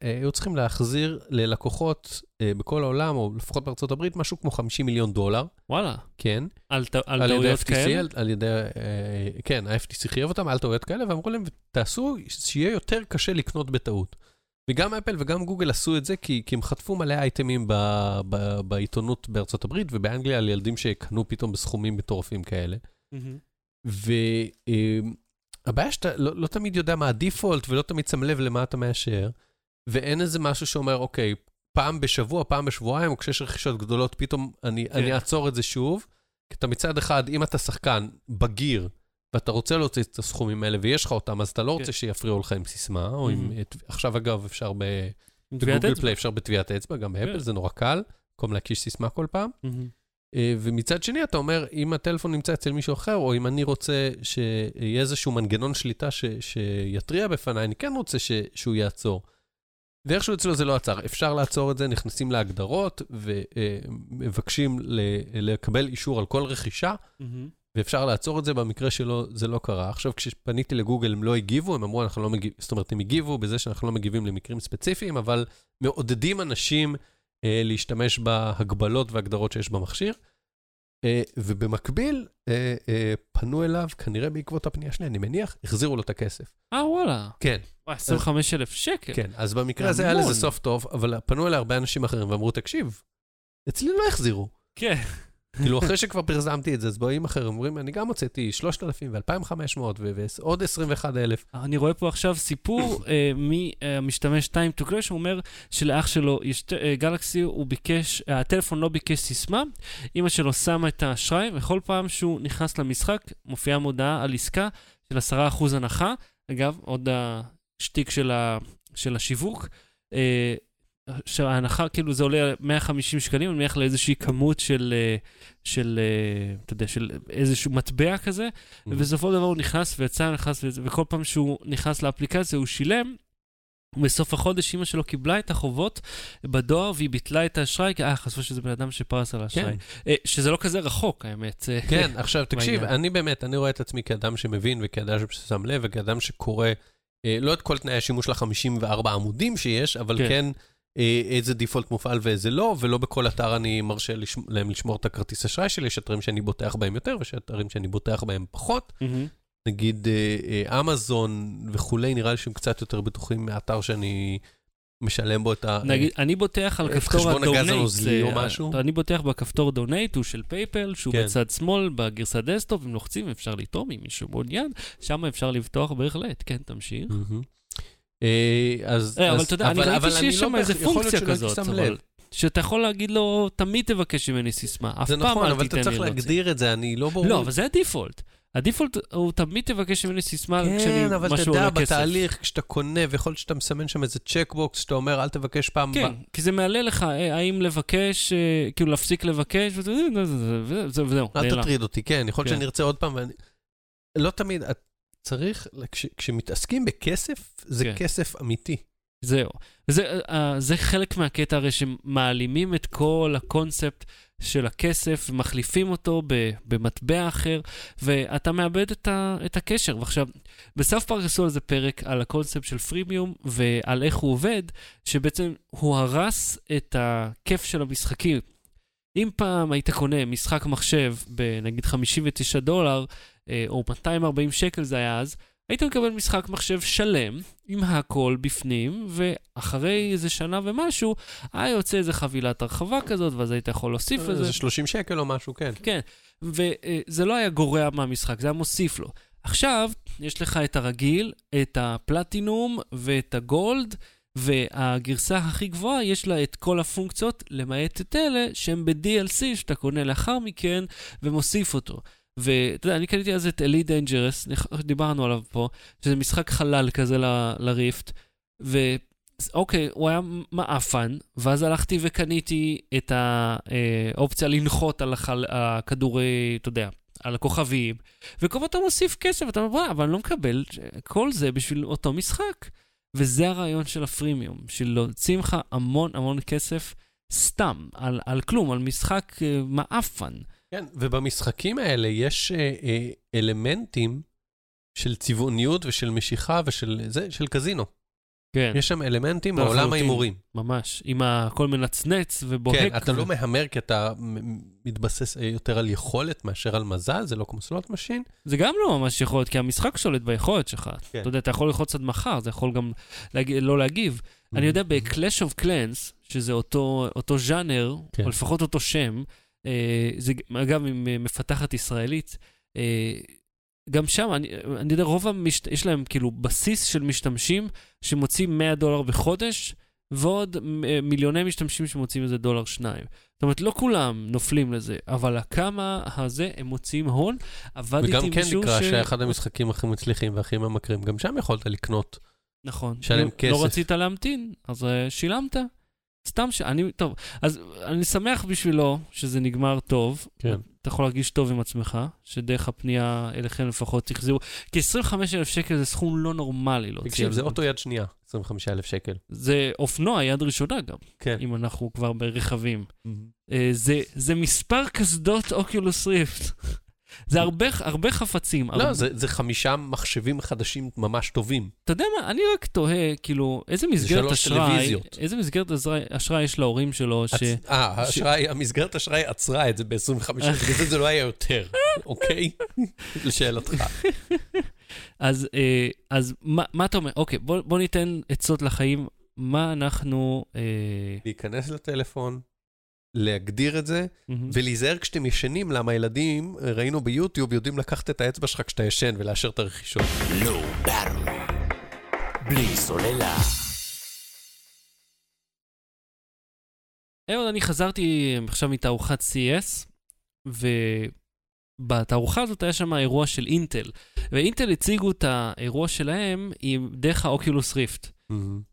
B: היו צריכים להחזיר ללקוחות אה, בכל העולם, או לפחות בארצות הברית, משהו כמו 50 מיליון דולר,
A: וואלה,
B: כן.
A: על, ט- על
B: על
A: טעויות
B: FTC,
A: כאלה?
B: על, על ידי, אה, כן, ה-FTC חייב אותם על טעויות כאלה, ואמרו להם, תעשו שיהיה יותר קשה לקנות בטעות. וגם אפל וגם גוגל עשו את זה כי, כי הם חטפו מלא אייטמים ב, ב, בעיתונות בארצות הברית ובאנגליה על ילדים שקנו פתאום בסכומים מטורפים כאלה. והבעיה שאתה לא, לא תמיד יודע מה הדיפולט ולא תמיד שם לב למה אתה מאשר, ואין איזה משהו שאומר, אוקיי, פעם בשבוע, פעם בשבועיים, או כשיש רכישות גדולות, פתאום אני,
A: כן.
B: אני אעצור את זה שוב. כי אתה מצד אחד, אם אתה שחקן בגיר, ואתה רוצה להוציא את הסכומים האלה ויש לך אותם, אז אתה לא רוצה
A: כן.
B: שיפריעו לך עם סיסמה, או עם...
A: Mhm.
B: עכשיו אגב, אפשר ב... בגוגל. פליי אפשר בטביעת אצבע, גם באפל
A: כן.
B: זה נורא קל, במקום להקיש סיסמה כל פעם. אה, ומצד שני, אתה אומר, אם הטלפון נמצא אצל מישהו אחר, או אם אני רוצה שיהיה איזשהו מנגנון שליטה ש, שיתריע בפניי, אני כן רוצה ש, שהוא יעצור. ואיכשהו אצלו זה לא עצר. אפשר לעצור את זה, נכנסים להגדרות ומבקשים לקבל אישור על כל רכישה,
A: מהמם.
B: ואפשר לעצור את זה, במקרה שלו זה לא קרה. עכשיו, כשפניתי לגוגל הם לא הגיבו, הם אמרו, אנחנו לא מגיבים, זאת אומרת, הם הגיבו בזה שאנחנו לא מגיבים למקרים ספציפיים, אבל מעודדים אנשים אה, להשתמש בהגבלות והגדרות שיש במכשיר. אה, ובמקביל, אה, אה, פנו אליו, כנראה בעקבות הפנייה שלי, אני מניח, החזירו לו את הכסף.
A: אה, וואלה.
B: כן,
A: וואי, 25,000 שקל.
B: כן. אז במקרה
A: זה
B: הזה היה. לזה סוף טוב, אבל פנו אליי הרבה אנשים אחרים ואמרו, תקשיב, אצלי לא החזירו.
A: כן.
B: כאילו, אחרי שכבר פרסמתי את זה, אז באים אחרים, אומרים, אני גם הוצאתי 3,000 ו-2,500 ועוד 21,000.
A: אני רואה פה עכשיו סיפור אה, מהמשתמש time to crash, הוא אומר שלאח שלו יש ט- אה, גלקסי, הוא ביקש, אה, הטלפון לא ביקש סיסמה, אמא שלו שמה את האשראי, וכל פעם שהוא נכנס למשחק, מופיעה מודעה על עסקה של 10% הנחה. אגב, עוד השטיק של, ה, של השיווק. שההנחה, כאילו זה עולה 150 שקלים, אני מניח לאיזושהי כמות של, אה, של, אה, אתה יודע, של איזשהו מטבע כזה, ובסופו של דבר הוא נכנס ויצא, נכנס ויצא, וכל פעם שהוא נכנס לאפליקציה הוא שילם. בסוף החודש אימא שלו קיבלה את החובות בדואר והיא ביטלה את האשראי, כי אה, חשבו שזה בן אדם שפרס על האשראי.
B: כן.
A: אה, שזה לא כזה רחוק, האמת.
B: כן, עכשיו תקשיב. אני באמת, אני רואה את עצמי כאדם שמבין וכאדם ששם לב וכאדם שקורא, לא את כל תנאי השימוש ל-54 עמודים שיש, אבל
A: כן.
B: כן איזה דיפולט מופעל ואיזה לא, ולא בכל אתר אני מרשה לשמ- להם לשמור את הכרטיס אשראי שלי, יש אתרים שאני בוטח בהם יותר ויש אתרים שאני בוטח בהם פחות.
A: מהמם.
B: נגיד אה, אה, אמזון וכולי, נראה לי שהם קצת יותר בטוחים מהאתר שאני משלם בו את ה...
A: נגיד, אני בוטח על כפתור הדונייט.
B: או משהו?
A: אני בוטח בכפתור donate, הוא של PayPal, שהוא
B: כן.
A: בצד שמאל, בגרסת desktop, אם לוחצים אפשר לתרום, אם מישהו מעוניין, שם אפשר לבטוח בהחלט. כן, תמשיך.
B: מהמם. אה, אז...
A: אה, אבל אתה יודע, אני
B: אבל-
A: ראיתי
B: אבל
A: שיש
B: לא
A: שם איזה פונקציה כזאת, אבל... שאתה יכול להגיד לו, תמיד תבקש ממני סיסמה, אף
B: זה
A: פעם
B: נכון,
A: אל
B: אבל
A: תיתן
B: אתה
A: לי
B: צריך
A: להוציא.
B: להגדיר את זה, אני לא ברור.
A: לא, אבל זה ה default. ה default הוא תמיד תבקש ממני סיסמה כשאני,
B: כן, אבל אתה
A: משהו
B: יודע,
A: עולה כסף.
B: בתהליך, כשאתה קונה, ויכול להיות שאתה מסמן שם איזה checkbox, שאתה אומר, אל תבקש פעם
A: כן,
B: הבאה.
A: כי זה מעלה לך אה, האם לבקש, כאילו להפסיק לבקש, וזה- וזה- וזה- וזהו,
B: אל
A: נעלם.
B: תטריד אותי, כן, יכול להיות
A: כן.
B: שאני ארצה עוד פעם, ואני... לא תמיד, צריך, כש- כשמתעסקים בכסף, זה
A: כן.
B: כסף אמיתי.
A: זהו. וזה אה, זה חלק מהקטע הרי שמעלימים את כל הקונספט של הכסף ומחליפים אותו ב- במטבע אחר, ואתה מאבד את, ה- את הקשר. ועכשיו, בסוף פארק עשו על זה פרק על הקונספט של פרימיום ועל איך הוא עובד, שבעצם הוא הרס את הכיף של המשחקים. אם פעם היית קונה משחק מחשב בנגיד 59 דולר, או 240 שקל זה היה אז, היית מקבל משחק מחשב שלם, עם הכל בפנים, ואחרי איזה שנה ומשהו, היה יוצא איזה חבילת הרחבה כזאת, ואז היית יכול להוסיף לזה.
B: זה 30 שקל או משהו, כן.
A: כן, וזה לא היה גורע מהמשחק, זה היה מוסיף לו. עכשיו, יש לך את הרגיל, את הפלטינום ואת ה gold, והגרסה הכי גבוהה, יש לה את כל הפונקציות, למעט את אלה שהם ב-DLC, שאתה קונה לאחר מכן ומוסיף אותו. ואתה יודע, אני קניתי אז את Elite Dangerous, דיברנו עליו פה, שזה משחק חלל כזה ל- ל Rift, ואוקיי, הוא היה מעפן, ואז הלכתי וקניתי את האופציה לנחות על החל... הכדורי, אתה יודע, על הכוכבים, וכל פעם אתה מוסיף כסף, אתה אומר, "וואי, אבל אני לא מקבל כל זה בשביל אותו משחק. וזה הרעיון של הפרימיום, של להוציא ממך המון המון כסף סתם, על, על כלום, על משחק אה, מעפן.
B: כן, ובמשחקים האלה יש אה, אה, אלמנטים של צבעוניות ושל משיכה ושל זה, של קזינו.
A: כן,
B: יש שם אלמנטים. מעולם ההימורים.
A: ממש. עם הכל מנצנץ ובוהק.
B: כן, אתה
A: ו-
B: לא מהמר כי אתה מתבסס אה, יותר על יכולת מאשר על מזל, זה לא כמו slot machine.
A: זה גם לא ממש יכול להיות, כי המשחק שולט ביכולת שלך.
B: כן.
A: אתה יודע, אתה יכול ללחוץ עד מחר, זה יכול גם להג... לא להגיב. אני יודע, ב-Clash of Clans, שזה אותו, אותו ז'אנר,
B: כן.
A: או לפחות אותו שם, זה אגב עם אה, מפתחת ישראלית, אה, גם שם, אני, אני יודע, רוב המשת... יש להם כאילו בסיס של משתמשים שמוציאים 100 דולר בחודש, ועוד אה, מיליוני משתמשים שמוצאים איזה דולר שניים. זאת אומרת, לא כולם נופלים לזה, אבל הכמה הזה, הם מוציאים הון. עבדתי
B: וגם
A: עם
B: כן
A: מישהו
B: נקרא
A: ש...
B: שהיה אחד המשחקים הכי מצליחים והכי ממכרים, גם שם יכולת לקנות.
A: נכון.
B: שלם
A: אם
B: כסף.
A: לא רצית להמתין, אז שילמת. סתם ש... אני, טוב, אז אני שמח בשבילו שזה נגמר טוב.
B: כן.
A: אתה יכול להרגיש טוב עם עצמך, שדרך הפנייה אליכם לפחות תחזירו. כי 25,000 שקל זה סכום לא נורמלי להוציא.
B: תקשיב, זה אוטו יד שנייה, 25,000 שקל.
A: זה אופנוע יד ראשונה גם,
B: כן.
A: אם אנחנו כבר ברכבים. אה, זה, זה מספר קסדות אוקיולוס ריפט. זה הרבה, הרבה חפצים.
B: לא,
A: הרבה-
B: זה זה חמישה מחשבים חדשים ממש טובים.
A: אתה יודע מה, אני רק תוהה, כאילו, איזה מסגרת אשראי,
B: טלוויזיות.
A: איזה מסגרת אשראי- יש להורים שלו, ש...
B: אה, האשראי, המסגרת אשראי עצרה את זה ב-25, בגלל זה זה לא היה יותר, אוקיי? לשאלתך.
A: אז, אה, אז מה, מה אתה אומר? אוקיי, בוא, בוא ניתן עצות לחיים. מה אנחנו... אה,
B: להיכנס לטלפון, להגדיר את זה,
A: מהמם.
B: ולהיזהר כשאתם ישנים, למה ילדים, ראינו ביוטיוב, יודעים לקחת את האצבע שלך כשאתה ישן ולאשר את הרכישות.
C: לואו ברמן. בלי סוללה.
A: אהוד, אני חזרתי עכשיו מתערוכת CES, ובתערוכה הזאת היה שם אירוע של אינטל, ואינטל הציגו את האירוע שלהם עם דרך האוקולוס ריפט.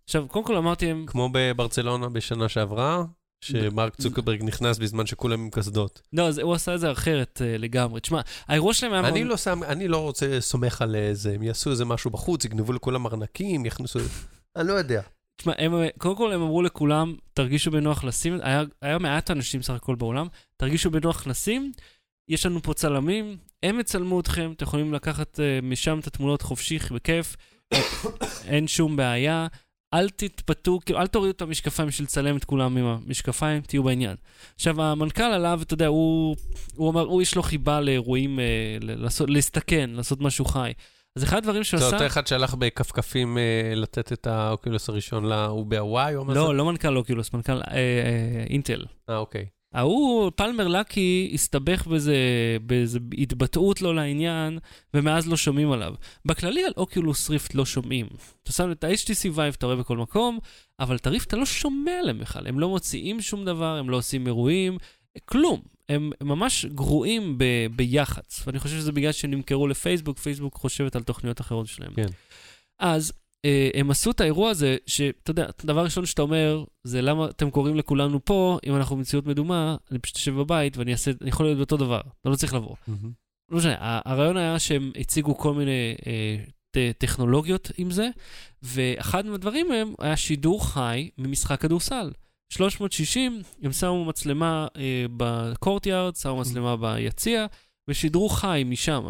A: עכשיו, קודם כל אמרתי להם,
B: כמו בברצלונה בשנה שעברה, שמרק צוקרברג נכנס בזמן שכולם עם קסדות.
A: לא, זה, הוא עשה את זה אחרת uh, לגמרי. תשמע, האירוע שלהם היה...
B: אני
A: מאוד-
B: לא שם, אני לא רוצה, סומך על זה, הם יעשו איזה משהו בחוץ, יגנבו לכולם ארנקים, יכניסו... אני לא יודע.
A: תשמע, הם, קודם כל הם אמרו לכולם, תרגישו בנוח לשים, היה, היה מעט אנשים סך הכל בעולם, תרגישו בנוח לשים, יש לנו פה צלמים, הם יצלמו אתכם, אתם יכולים לקחת uh, משם את התמונות חופשי, בכיף, אין שום בעיה. אל תתפתו, כאילו, אל תורידו את המשקפיים בשביל לצלם את כולם עם המשקפיים, תהיו בעניין. עכשיו, המנכ"ל עליו, אתה יודע, הוא, הוא אמר, הוא יש לו חיבה לאירועים, אה, לעשות, להסתכן, לעשות משהו חי. אז אחד הדברים שהוא
B: זה
A: עשה...
B: אותו אחד שהלך בכפכפים אה, לתת את האוקולוס הראשון, לה- הוא בהוואי או מה זה?
A: לא, לא מנכ"ל אוקולוס, מנכ"ל אה, אה, אינטל.
B: אה, אוקיי.
A: ההוא, פלמר לקי, הסתבך בזה, באיזה התבטאות לא לעניין, ומאז לא שומעים עליו. בכללי על אוקולוס ריפט לא שומעים. אתה שם את ה-HTC Vive, אתה רואה בכל מקום, אבל את הריפט אתה לא שומע עליהם בכלל. הם לא מוציאים שום דבר, הם לא עושים אירועים, כלום. הם ממש גרועים ב- ביח"צ, ואני חושב שזה בגלל שהם נמכרו לפייסבוק, פייסבוק חושבת על תוכניות אחרות שלהם.
B: כן.
A: אז הם עשו את האירוע הזה, שאתה יודע, הדבר הראשון שאתה אומר, זה למה אתם קוראים לכולנו פה, אם אנחנו במציאות מדומה, אני פשוט יושב בבית ואני אעשה, אני יכול להיות באותו דבר, אתה לא צריך לבוא.
B: מהמם.
A: לא משנה, הרעיון היה שהם הציגו כל מיני אה, ט- טכנולוגיות עם זה, ואחד מהדברים מהם היה שידור חי ממשחק כדורסל. 360, הם שמו מצלמה אה, בקורטיארד, שמו מצלמה ביציע, ושידרו חי משם.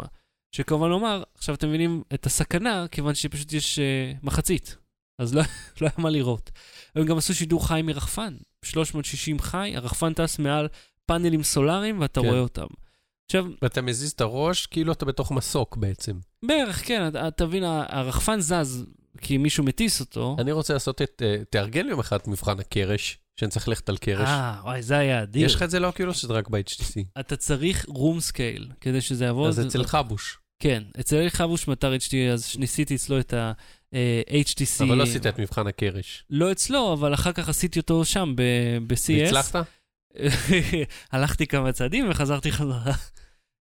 A: שכמובן לומר, עכשיו אתם מבינים את הסכנה, כיוון שפשוט יש אה, מחצית, אז לא, לא היה מה לראות. הם גם עשו שידור חי מרחפן, 360 חי, הרחפן טס מעל פאנלים סולאריים ואתה
B: כן.
A: רואה אותם. עכשיו,
B: ואתה מזיז את הראש, כאילו אתה בתוך מסוק בעצם.
A: בערך, כן, אתה- תבין, ה- הרחפן זז כי מישהו מטיס אותו.
B: אני רוצה לעשות את, אה, תארגן יום אחד את מבחן הקרש, שאני צריך ללכת על קרש.
A: אה, וואי, זה היה אדיר.
B: יש לך את זה ל Oculus שזה רק ב-HTC?
A: אתה צריך room scale כדי שזה יעבוד.
B: אז אצל חבוש.
A: כן, אצל אלי חבוש מאתר HT, אז ניסיתי אצלו את ה-HTC.
B: אבל לא עשית את מבחן הקרש.
A: לא אצלו, אבל אחר כך עשיתי אותו שם ב-CS.
B: והצלחת?
A: הלכתי כמה צעדים וחזרתי חזרה.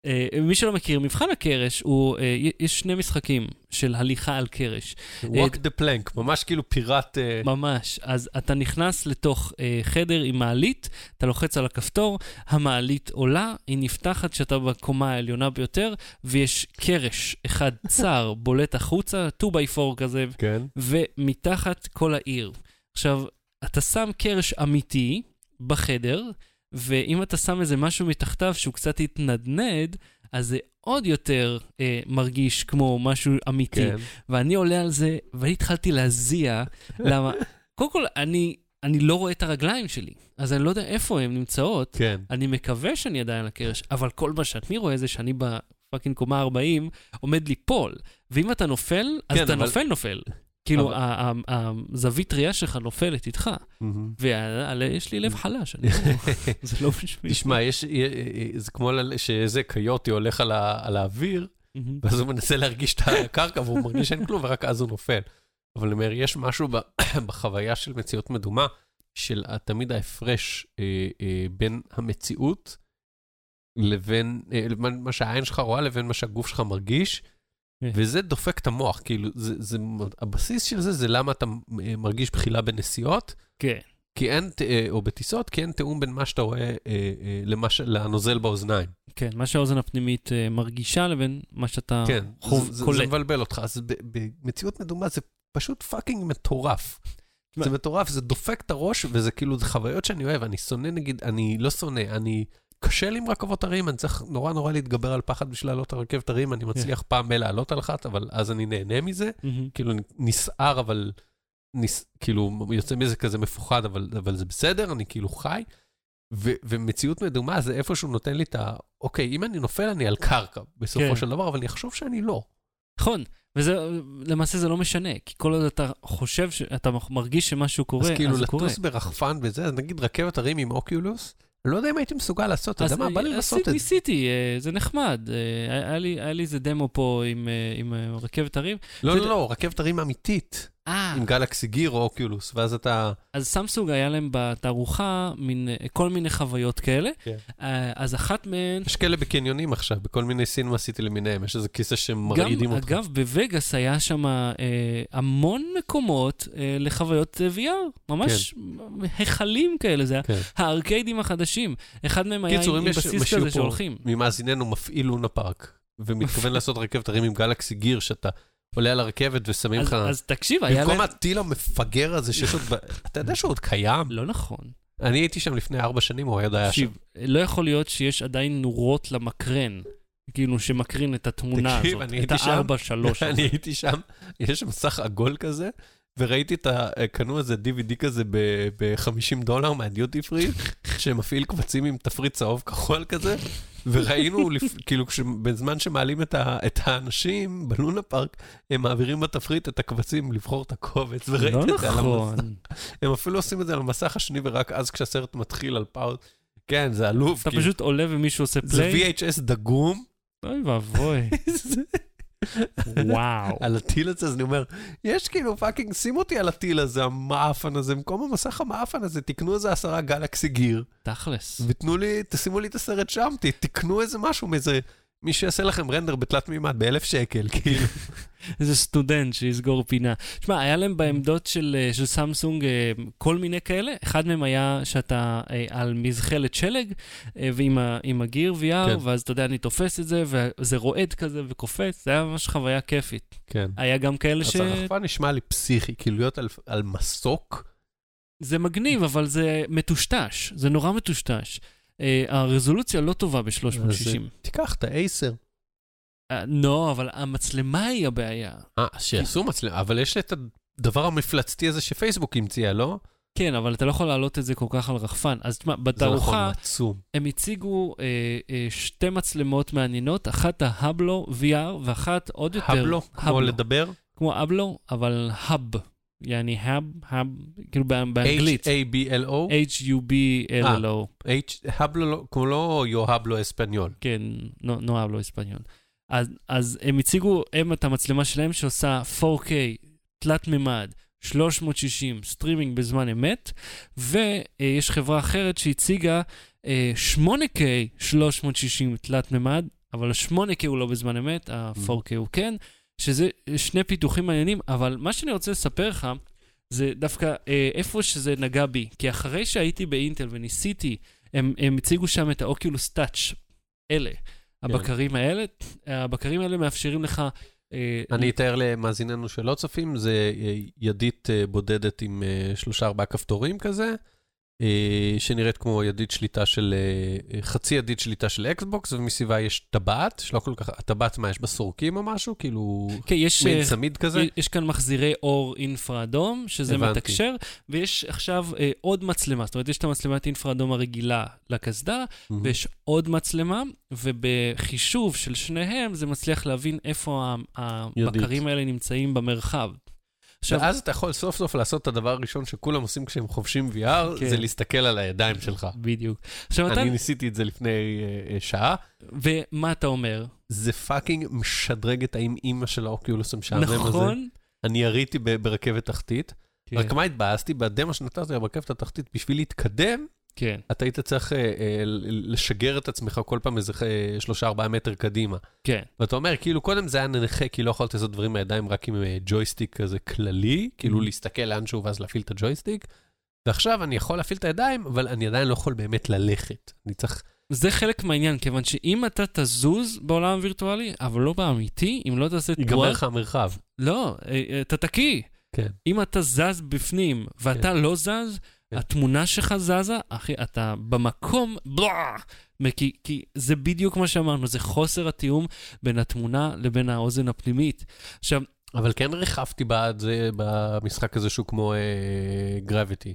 A: אה, מי שלא מכיר, מבחן הקרש הוא, אה, יש שני משחקים של הליכה על קרש.
B: walk the plank, ממש כאילו פיראט... אה,
A: ממש. אז אתה נכנס לתוך אה, חדר עם מעלית, אתה לוחץ על הכפתור, המעלית עולה, היא נפתחת כשאתה בקומה העליונה ביותר, ויש קרש אחד צר בולט החוצה, 2x4 כזה,
B: כן.
A: ומתחת כל העיר. עכשיו, אתה שם קרש אמיתי בחדר, ואם אתה שם איזה משהו מתחתיו שהוא קצת התנדנד, אז זה עוד יותר אה, מרגיש כמו משהו אמיתי.
B: כן.
A: ואני עולה על זה, ואני התחלתי להזיע, למה? קודם כל, אני, אני לא רואה את הרגליים שלי, אז אני לא יודע איפה הן נמצאות.
B: כן.
A: אני מקווה שאני עדיין על הקרש, אבל כל מה שאני רואה זה שאני בפאקינג קומה 40 עומד ליפול, ואם אתה נופל, אז
B: כן,
A: אתה
B: אבל-
A: נופל נופל. כאילו, הזווית ראייה שלך נופלת איתך. ויש לי לב חלש, אני לא... זה לא בשביל...
B: תשמע, יש, זה כמו שאיזה קיוטי הולך על האוויר. ואז הוא מנסה להרגיש את הקרקע והוא מרגיש שאין כלום, ורק אז הוא נופל. אבל אני אומר, יש משהו בחוויה של מציאות מדומה, של תמיד ההפרש אה, אה, בין המציאות לבין אה, מה שהעין שלך רואה לבין מה שהגוף שלך מרגיש. וזה דופק את המוח, כאילו, זה, זה, הבסיס של זה זה למה אתה אה, מרגיש בחילה בנסיעות,
A: כן,
B: כי אין, אה, או בטיסות, כי אין תיאום בין מה שאתה רואה אה, אה, למה ש- לנוזל באוזניים.
A: כן, מה שהאוזן הפנימית מרגישה לבין מה שאתה
B: כן,
A: חוב-
B: זה,
A: קולט.
B: זה מבלבל אותך. אז במציאות מדומה זה פשוט fucking מטורף. זה מטורף, זה דופק את הראש, וזה כאילו, זה חוויות שאני אוהב. אני שונא נגיד, אני לא שונא, אני... קשה לי עם רכבות הרים, אני צריך נורא נורא להתגבר על פחד בשביל לעלות על רכבת הרים, אני מצליח פעם בלעלות על אחת, אבל אז אני נהנה מזה.
A: מהמם.
B: כאילו, אני נסער, אבל... נס, כאילו, יוצא מזה כזה מפוחד, אבל, אבל זה בסדר, אני כאילו חי. ו, ומציאות מדומה זה איפשהו נותן לי את ה... אוקיי, אם אני נופל, אני על קרקע, בסופו
A: כן.
B: של דבר, אבל אני אחשוב שאני לא.
A: נכון, וזה, למעשה זה לא משנה, כי כל עוד אתה חושב, שאתה מרגיש שמשהו קורה,
B: אז
A: אז
B: כאילו
A: זה קורה.
B: לטוס ברחפן וזה, אז נגיד רכבת הרים עם אוקיולוס, לא יודע אם הייתי מסוגל לעשות, אתה יודע מה, בא לי לעשות את זה.
A: ניסיתי, אה, זה נחמד. אה, היה לי- איזה דמו פה עם, אה, רכבת הרים.
B: לא, לא, לא, רכבת הרים אמיתית, עם גלקסי גיר או אוקיולוס, ואז אתה...
A: אז סמסונג היה להם בתערוכה מין, אה, כל מיני חוויות כאלה.
B: כן.
A: אה, אז אחת מהן...
B: יש כאלה בקניונים עכשיו, בכל מיני סינמה סיטי למיניהם, יש איזה כיסא שמרעידים אותך.
A: אגב, בווגאס היה שם אה, המון מקומות אה, לחוויות אה, VR, ממש היכלים כאלה, זה
B: כן.
A: הארקיידים החדשים. אחד מהם היה עם, עם בסיס כזה שהולכים.
B: ממאזיננו מפעיל לונה פארק, ומתכוון לעשות רכבת הרים עם גלקסי גיר, שאתה עולה על הרכבת ושמים לך...
A: אז תקשיב, היה
B: במקום
A: להם...
B: הטיל המפגר הזה שיש עוד... אתה יודע שהוא עוד קיים?
A: לא נכון.
B: אני הייתי שם לפני ארבע שנים, הוא עוד היה שם.
A: לא יכול להיות שיש עדיין נורות למקרן, כאילו שמקרין את התמונה
B: תקשיב,
A: הזאת, את הארבע שלוש
B: אני. הייתי שם, יש שם מסך עגול כזה, וראיתי את ה... קנו איזה DVD כזה ב-50 דולר מהדיוטי פרי, שמפעיל קבצים עם תפריט צהוב כחול כזה, וראינו, לפ- כאילו, כש- בזמן שמעלים את ה- את האנשים בלונה פארק, הם מעבירים בתפריט את הקבצים לבחור את הקובץ, וראיתי
A: לא
B: את זה על המסך.
A: נכון.
B: הם אפילו עושים את זה על המסך השני, ורק אז כשהסרט מתחיל על פאוז. כן, זה עלוב,
A: אתה
B: כאילו.
A: פשוט עולה ומישהו עושה
B: זה
A: play,
B: VHS דגום.
A: אוי ואבוי, וואו.
B: על הטיל הזה, אז אני אומר, יש כאילו fucking, שים אותי על הטיל הזה, המעפן הזה, במקום המסך המעפן הזה, תקנו איזה עשרה Galaxy Gear,
A: תכלס.
B: ותנו לי, תשימו לי את הסרט שם, תקנו איזה משהו מאיזה, מי שיעשה לכם render בתלת מימד באלף שקל, כאילו.
A: איזה סטודנט שיסגור פינה. תשמע, היה להם בעמדות של, אה, של סמסונג אה, כל מיני כאלה. אחד מהם היה שאתה אה, על מזחלת שלג, ועם ה- הגיר VR,
B: כן.
A: ואז אתה יודע, אני תופס את זה, וזה רועד כזה וקופץ, זה היה ממש חוויה כיפית.
B: כן.
A: היה גם כאלה
B: אז
A: ש...
B: הרחפן נשמע לי פסיכי, כאילו להיות על- על מסוק,
A: זה מגניב, אבל זה מטושטש, זה נורא מטושטש. אה, הרזולוציה לא טובה ב-360.
B: תיקח את האייסר.
A: לא, אבל המצלמה היא הבעיה.
B: אה, שיעשו מצלמה, אבל יש את הדבר המפלצתי הזה שפייסבוק המציאה, לא?
A: כן, אבל אתה לא יכול להעלות את זה כל כך על רחפן. אז תשמע,
B: נכון,
A: בתערוכה
B: עצום.
A: הם הציגו אה, אה, שתי מצלמות מעניינות, אחת ההבלו VR ואחת עוד יותר...
B: הבלו, כמו לדבר?
A: כמו אבלו, אבל האב. יעני האב, האב, כאילו בא- באנגלית.
B: H-A-B-L-O?
A: H-U-B-L-L-O.
B: הבלו, לא- כמו לא יו הבלו אספניול.
A: כן, No hablo español. אז, הם הציגו, הם את המצלמה שלהם שעושה 4K, תלת מימד, 360, סטרימינג בזמן אמת, ויש חברה אחרת שהציגה אה, 8K, 360 תלת מימד, אבל ה-8K הוא לא בזמן אמת, ה-4K הוא כן, שזה שני פיתוחים מעניינים, אבל מה שאני רוצה לספר לך, זה דווקא אה, איפה שזה נגע בי. כי אחרי שהייתי באינטל וניסיתי, הם, הם הציגו שם את האוקיולוס טאץ', אלה. הבקרים האלה, הבקרים האלה מאפשרים לך... אה,
B: אני אתאר למאזיננו שלא צופים, זה אה, ידית אה, בודדת עם אה, שלושה ארבעה כפתורים כזה, אה, שנראית כמו ידית שליטה של, אה, חצי ידית שליטה של אקסבוקס, ומסביבה יש טבעת, שלא כל כך, הטבעת מה, יש בה סורקים או משהו? כאילו,
A: כן, יש,
B: מין
A: אה,
B: צמיד כזה?
A: יש כאן מחזירי אור אינפרה אדום, שזה
B: הבנתי.
A: מתקשר, ויש עכשיו אה, עוד מצלמה, זאת אומרת, יש את המצלמת אינפרה אדום הרגילה לקסדה,
B: מהמם.
A: ויש עוד מצלמה, ובחישוב של שניהם זה מצליח להבין איפה. הבקרים האלה נמצאים במרחב. עכשיו,
B: ואז אתה יכול סוף סוף לעשות את הדבר הראשון שכולם עושים כשהם חובשים VR,
A: כן.
B: זה להסתכל על הידיים שלך.
A: בדיוק. עכשיו, אתה...
B: אני ניסיתי את זה לפני אה, אה, שעה.
A: ומה אתה אומר?
B: זה fucking משדרג את האם אימא של ה Oculus המשעמם הזה.
A: נכון?
B: אני יריתי ברכבת תחתית.
A: כן,
B: רק מה התבאסתי? בדמו שנתתי ברכבת התחתית, בשביל להתקדם,
A: כן,
B: אתה היית צריך אה, אה, לשגר את עצמך כל פעם איזה אה, שלושה ארבעה מטר קדימה.
A: כן.
B: ואתה אומר, כאילו, קודם זה היה נכה, כי לא יכולת לעשות דברים מהידיים רק עם אה, ג'ויסטיק כזה כללי, כאילו
A: Mhm.
B: להסתכל לאנשהו ואז להפעיל את הג'ויסטיק. ועכשיו אני יכול להפעיל את הידיים, אבל אני עדיין לא יכול באמת ללכת. אני צריך...
A: זה חלק מהעניין, כיוון שאם אתה תזוז בעולם הווירטואלי, אבל לא באמיתי, אם לא תעשה
B: ייגמר
A: תנועה...
B: לך המרחב.
A: לא, אה, אה, אתה תקיא.
B: כן.
A: אם אתה זז בפנים ואתה לא זז,
B: כן.
A: התמונה שלך זזה, אחי, אתה במקום, בלאה, כי, כי זה בדיוק מה שאמרנו, זה חוסר התיאום בין התמונה לבין האוזן הפנימית. עכשיו,
B: אבל כן ריחפתי בעד זה במשחק הזה שהוא כמו גרביטי.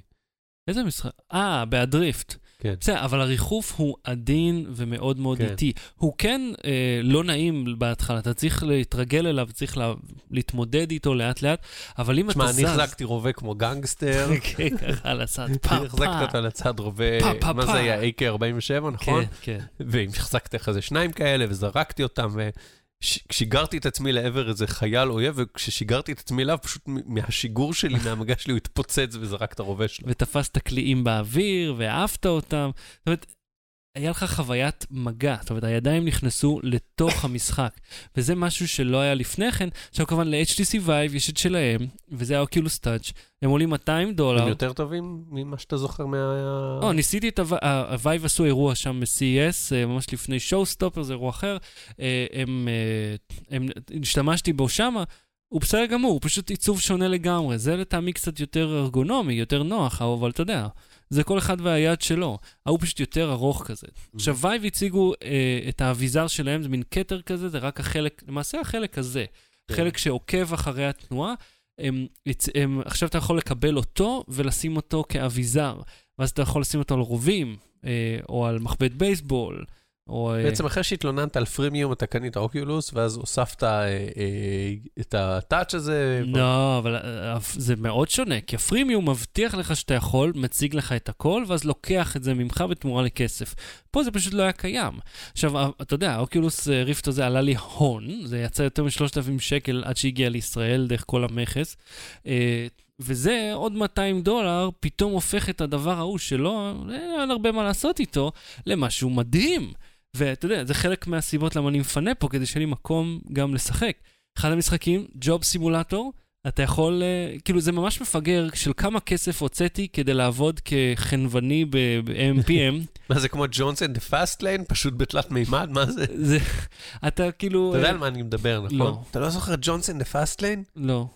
A: איזה משחק? אה, באדריפט.
B: כן.
A: בסדר, אבל הריחוף הוא עדין ומאוד מאוד
B: כן.
A: איטי. הוא כן אה, לא נעים בהתחלה, אתה צריך להתרגל אליו, צריך לה, להתמודד איתו לאט-לאט, אבל אם
B: תשמע,
A: אתה
B: אני
A: זז...
B: החזקתי רובה כמו גנגסטר.
A: כן, ככה על הצד, פה,
B: אני החזקתי אותו על הצד רובה,
A: פה, פה,
B: מה
A: פה.
B: זה היה? AK-47, נכון?
A: כן, כן.
B: והחזקתי לך איזה שניים כאלה, וזרקתי אותם, ושיגרתי את עצמי לעבר איזה חייל אויב, וכששיגרתי את עצמי אליו, פשוט מהשיגור שלי, מהמגע שלי, הוא התפוצץ וזרק את הרובה שלו.
A: ותפסת קליעים באוויר, והעפת אותם. זאת אומרת, היה לך חוויית מגע, זאת אומרת, הידיים נכנסו לתוך המשחק, וזה משהו שלא היה לפני כן. עכשיו, כמובן, ל-HTC Vive יש את שלהם, וזה ה Oculus Touch, הם עולים 200 דולר.
B: הם יותר טובים ממה שאתה זוכר מה...
A: או, ניסיתי את הוו- ה- ה Vive עשו אירוע שם ב-CES, אה, ממש לפני ShowStoppers, זה אירוע אחר. אה, הם, אה, הם, השתמשתי בו שמה, הוא בסדר גמור, הוא פשוט עיצוב שונה לגמרי. זה לטעמי קצת יותר ארגונומי, יותר נוח, אבל אתה יודע, זה כל אחד והיד שלו. ההוא פשוט יותר ארוך כזה. עכשיו, Vive הציגו אה, את האביזר שלהם, זה מין כתר כזה, זה רק החלק, למעשה החלק הזה,
B: כן.
A: חלק שעוקב אחרי התנועה. הם, הם, עכשיו אתה יכול לקבל אותו ולשים אותו כאביזר. ואז אתה יכול לשים אותו על רובים, אה, או על מחבט בייסבול, או... אה,
B: בעצם אחרי שהתלוננת על freemium, אתה קנית Oculus, ואז הוספת אה, אה, את ה Touch הזה.
A: לא, אבל אה, זה מאוד שונה, כי ה freemium מבטיח לך שאתה יכול, מציג לך את הכל, ואז לוקח את זה ממך בתמורה לכסף. פה זה פשוט לא היה קיים. עכשיו, ה- אתה יודע, ה-Oculus אה, Rift הזה עלה לי הון, זה יצא יותר מ-3,000 שקל עד שהגיע לישראל דרך כל המכס, אה, וזה עוד 200 דולר, פתאום הופך את הדבר ההוא שלא, אה, אין הרבה מה לעשות איתו, למשהו מדהים. ואתה יודע, זה חלק מהסיבות למה אני מפנה פה, כדי שיהיה לי מקום גם לשחק. אחד המשחקים, Job Simulator, אתה יכול, אה, כאילו זה ממש מפגר של כמה כסף הוצאתי כדי לעבוד כחנווני ב- AM:PM.
B: מה זה כמו Jones in the Fast Lane? פשוט בתלת מימד? מה זה?
A: זה, אתה כאילו...
B: אתה יודע
A: אה,
B: על מה אני מדבר, נכון?
A: לא.
B: אתה לא זוכר Jones in the Fast Lane?
A: לא.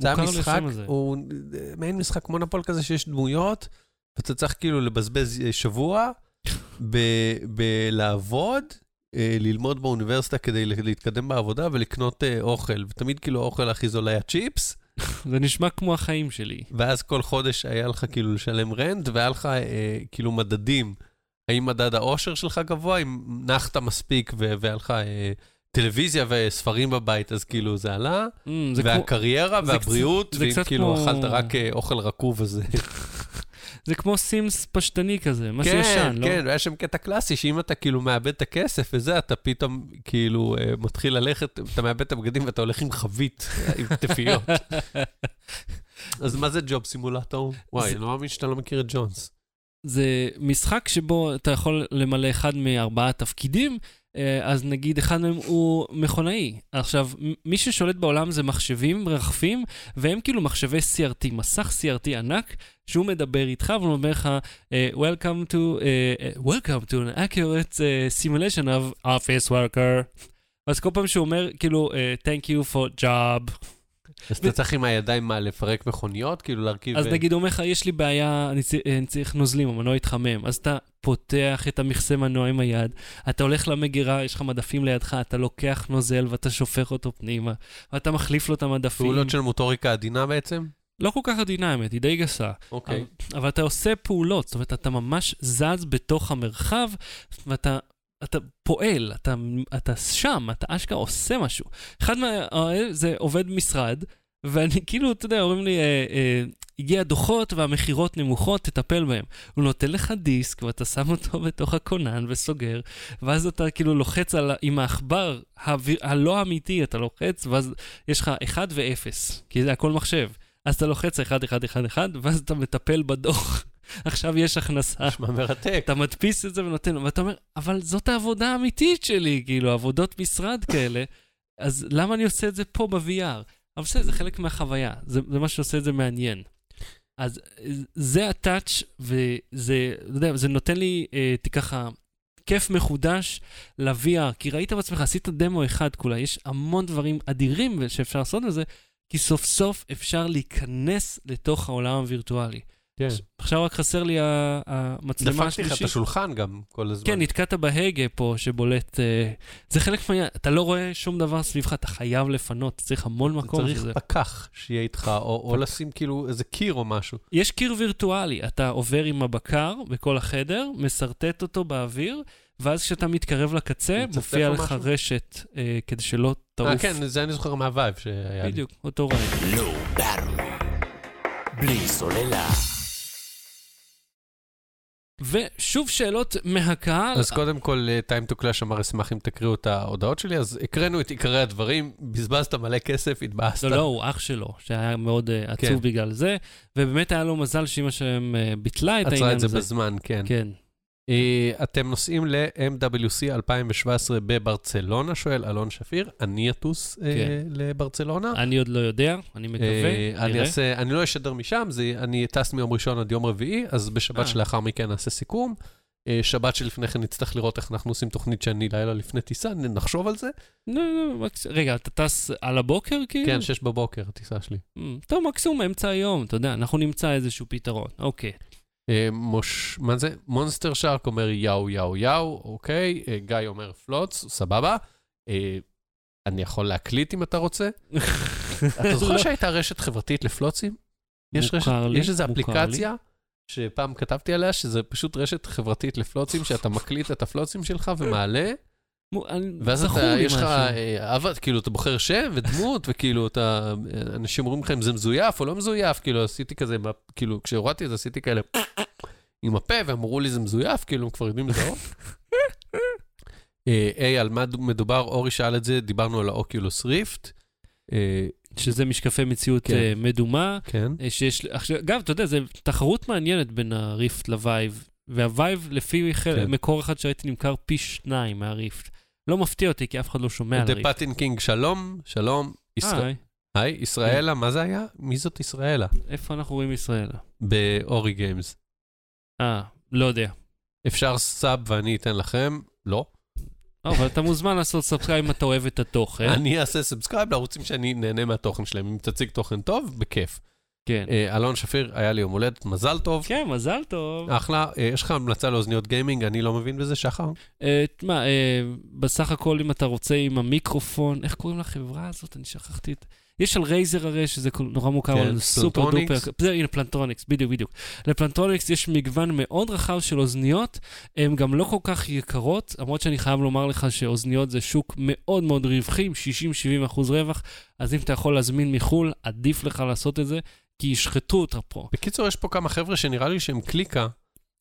B: זה היה משחק. הוא אה, מעין משחק מונופול כזה שיש דמויות, ואתה צריך כאילו לבזבז שבוע בלעבוד, אה, ללמוד באוניברסיטה כדי להתקדם בעבודה ולקנות אה, אוכל, ותמיד כאילו האוכל הכי זול היה צ'יפס,
A: זה נשמע כמו החיים שלי.
B: ואז כל חודש היה לך כאילו לשלם rent, והיה לך אה, כאילו מדדים. האם מדד האושר שלך גבוה, אם נחת מספיק והיה לך אה, טלוויזיה וספרים בבית, אז כאילו זה עלה.
A: Mm, זה
B: והקריירה
A: זה
B: והבריאות,
A: זה
B: ואם
A: קצת
B: כאילו
A: כמו-
B: אכלת רק אה, אוכל רקוב, אז...
A: זה כמו סימס פשטני כזה, משהו
B: כן,
A: ישן, לא?
B: כן, והיה שם קטע קלאסי, שאם אתה כאילו מאבד את הכסף וזה, אתה פתאום כאילו אה, מתחיל ללכת, אתה מאבד את הבגדים ואתה הולך עם חבית, אה, עם תפיות. אז מה זה ג'וב סימולטור? וואי, אני לא מאמין שאתה לא מכיר את ג'ונס.
A: זה משחק שבו אתה יכול למלא אחד מארבעה תפקידים, אז נגיד אחד מהם הוא מכונאי. עכשיו, מי ששולט בעולם זה מחשבים רחפים, והם כאילו מחשבי CRT, מסך CRT ענק, שהוא מדבר איתך והוא אומר לך, אה, Welcome to, אה, אה, welcome to an accurate אה, simulation of office worker. אז כל פעם שהוא אומר, כאילו, אה, Thank you for job,
B: אז אתה צריך עם הידיים מה, לפרק מכוניות? כאילו להרכיב...
A: אז
B: אה,
A: נגיד, הוא אומר לך, יש לי בעיה, אני צריך נוזלים, המנוע התחמם. אז אתה פותח את המכסה מנוע עם היד, אתה הולך למגירה, יש לך מדפים לידך, אתה לוקח נוזל ואתה שופך אותו פנימה, ואתה מחליף לו את המדפים.
B: פעולות של מוטוריקה עדינה בעצם?
A: לא כל כך עדינה, האמת, היא די גסה.
B: אוקיי.
A: אבל, אבל אתה עושה פעולות, זאת אומרת, אתה ממש זז בתוך המרחב, ואתה אתה פועל, אתה, אתה שם, אתה אשכרה עושה משהו. אחד מה... זה עובד משרד, ואני כאילו, אתה יודע, אומרים לי, אה, אה, הגיע דוחות והמכירות נמוכות, תטפל בהם. הוא נותן לך דיסק, ואתה שם אותו בתוך הכונן וסוגר, ואז אתה כאילו לוחץ על, עם העכבר הלא אמיתי, אתה לוחץ, ואז יש לך 1 ו-0, כי זה הכל מחשב. אז אתה לוחץ 1, 1, 1, 1, ואז אתה מטפל בדוח. עכשיו יש הכנסה.
B: נשמע מרתק.
A: אתה מדפיס את זה ונותן לו, ואתה אומר, אבל זאת העבודה האמיתית שלי, כאילו, עבודות משרד כאלה, אז למה אני עושה את זה פה ב-VR? אבל בסדר, זה חלק מהחוויה, זה, זה מה שעושה את זה מעניין. אז זה הטאץ', וזה, אתה יודע, זה נותן לי, אה, ככה, כיף מחודש ל-VR, כי ראית בעצמך, עשית דמו אחד כולה, יש המון דברים אדירים שאפשר לעשות בזה, כי סוף סוף אפשר להיכנס לתוך העולם הווירטואלי.
B: כן.
A: עכשיו רק חסר לי המצלמה
B: דפקתי לך
A: השלישית.
B: את השולחן גם כל הזמן.
A: כן, נתקעת בהגה פה שבולט... אה, זה חלק מה... אתה לא רואה שום דבר סביבך, אתה חייב לפנות, צריך המון מקום
B: צריך
A: לזה.
B: פקח שיהיה איתך, או או לשים כאילו איזה קיר או משהו.
A: יש קיר וירטואלי, אתה עובר עם הבקר בכל החדר, משרטט אותו באוויר, ואז כשאתה מתקרב לקצה, מופיע לך
B: משהו?
A: רשת אה, כדי שלא תעוף.
B: אה, כן, זה אני זוכר מהווייב שהיה לי.
A: בדיוק, אותו רעיון.
C: לא. בלי סוללה.
A: ושוב שאלות מהקהל.
B: אז קודם כל, אה, time to clash אמר, אשמח אם תקריאו את ההודעות שלי, אז הקראנו את עיקרי הדברים, בזבזת מלא כסף, התבאסת.
A: לא, לא, הוא אח שלו, שהיה מאוד עצוב
B: כן.
A: בגלל זה, ובאמת היה לו מזל שאמא שלהם uh, ביטלה את העניין
B: עצרה
A: הזה.
B: את זה בזמן, כן.
A: כן.
B: אה, אתם נוסעים ל-MWC 2017 בברצלונה, שואל אלון שפיר. אני אטוס אה,
A: כן.
B: לברצלונה.
A: אני עוד לא יודע, אני מקווה,
B: אה, אני
A: נראה.
B: אני לא אשדר משם, אני טס מיום ראשון עד יום רביעי, אז בשבת. שלאחר מכן נעשה סיכום. שבת שלפני כן נצטרך לראות איך אנחנו עושים תוכנית שאני לילה לפני טיסה, נחשוב על זה.
A: לא, לא, רגע, אתה טס על הבוקר כאילו?
B: כן, שש בבוקר, הטיסה שלי.
A: אמ, טוב, מקסימום אמצע היום, אתה יודע, אנחנו נמצא איזשהו פתרון. אוקיי.
B: אה, מוש... מה זה? מונסטר שרק אומר יאו יאו יאו, אוקיי. אה, גיא אומר פלוץ, סבבה. אה, אני יכול להקליט אם אתה רוצה. אתה זוכר. שהייתה רשת חברתית לפלוצים? יש רשת,
A: לי,
B: יש איזו
A: לי.
B: אפליקציה שפעם כתבתי עליה, שזה פשוט רשת חברתית לפלוצים, שאתה מקליט את הפלוצים שלך ומעלה, ואז אתה, יש לך. אה, כאילו, אתה בוחר שם ודמות, וכאילו, אתה, אנשים אומרים לך אם זה מזויף או לא מזויף, כאילו, עשיתי כזה, כאילו, כשהורדתי את זה, עשיתי כאלה עם הפה, ואמרו לי זה מזויף, כאילו, הם כבר יודעים לזהות. אה, היי, על מה מדובר? אורי שאל את זה, דיברנו על ה-Oculus Rift. אה,
A: שזה משקפי מציאות
B: כן.
A: מדומה.
B: כן.
A: שיש, עכשיו, אגב, אתה יודע, זו תחרות מעניינת בין ה-Rift ל-Vive, וה-Vive, לפי.
B: כן.
A: מקור אחד שראיתי, נמכר פי שניים מה-Rift. לא מפתיע אותי, כי אף אחד לא שומע על
B: the
A: Rift.
B: פטין קינג, שלום, שלום.
A: היי,
B: היי, ישראלה, מה זה היה? מי זאת ישראלה?
A: איפה אנחנו רואים ישראל?
B: באורי גיימס.
A: אה, לא יודע.
B: אפשר sub ואני אתן לכם? לא.
A: לא, אבל אתה מוזמן לעשות subscribe אם אתה אוהב את התוכן.
B: אני אעשה subscribe לערוצים שאני נהנה מהתוכן שלהם. אם תציג תוכן טוב, בכיף.
A: כן.
B: אה, אלון שפיר, היה לי יום הולדת, מזל טוב.
A: כן, מזל טוב.
B: אחלה. אה, יש לך המלצה לאוזניות gaming? אני לא מבין בזה, שחר.
A: אה, תשמע, אה, בסך הכל, אם אתה רוצה עם המיקרופון, איך קוראים לחברה הזאת? אני שכחתי את... יש על Razer הרי, שזה נורא מוכר,
B: כן,
A: סופר. דופר. זה, הנה, Plantronics, בדיוק, בדיוק. לפלנטרוניקס יש מגוון מאוד רחב של אוזניות, הן גם לא כל כך יקרות, למרות שאני חייב לומר לך שאוזניות זה שוק מאוד מאוד רווחי, עם 60-70 אחוז רווח, אז אם אתה יכול להזמין מחו"ל, עדיף לך לעשות את זה, כי ישחטו אותך פה.
B: בקיצור, יש פה כמה חבר'ה שנראה לי שהם קליקה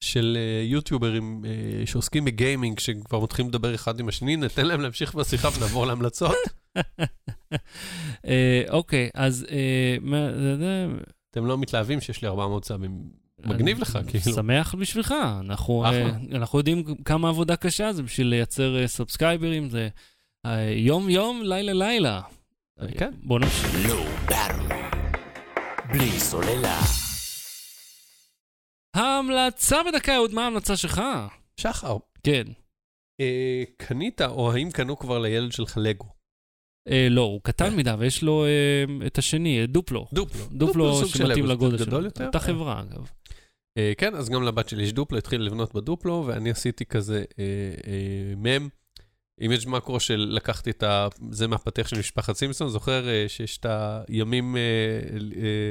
B: של אה, יוטיוברים אה, שעוסקים בגיימינג, שכבר מתחילים לדבר אחד עם השני, ניתן להם להמשיך בשיחה ונעבור להמלצות.
A: אה, אוקיי, אז... אה, מה- זה- זה-
B: אתם לא מתלהבים שיש לי 400 סאבים. מגניב לך, כאילו.
A: שמח בשבילך. אנחנו. אה, אנחנו יודעים כמה עבודה קשה זה בשביל לייצר סאבסקייברים, זה יום-יום, לילה-לילה.
B: כן.
A: בוא נמשיך.
C: בלי סוללה.
A: ההמלצה בדקה, אהוד, מה ההמלצה שלך?
B: שחר,
A: כן.
B: אה, קנית או האם קנו כבר לילד שלך לגו?
A: אה, לא, הוא קטן מדי, ויש לו אה, את השני, Duplo.
B: Duplo.
A: Duplo
B: סוג של
A: שמתאים
B: לגו,
A: לגודל שלו. אותה חברה, אגב.
B: אה, כן, אז גם לבת שלי יש Duplo, התחילה לבנות ב-Duplo, ואני עשיתי כזה אה, image macro של לקחתי את ה... זה מהפתח של משפחת סימפסון, זוכר אה, שיש את הימים אה,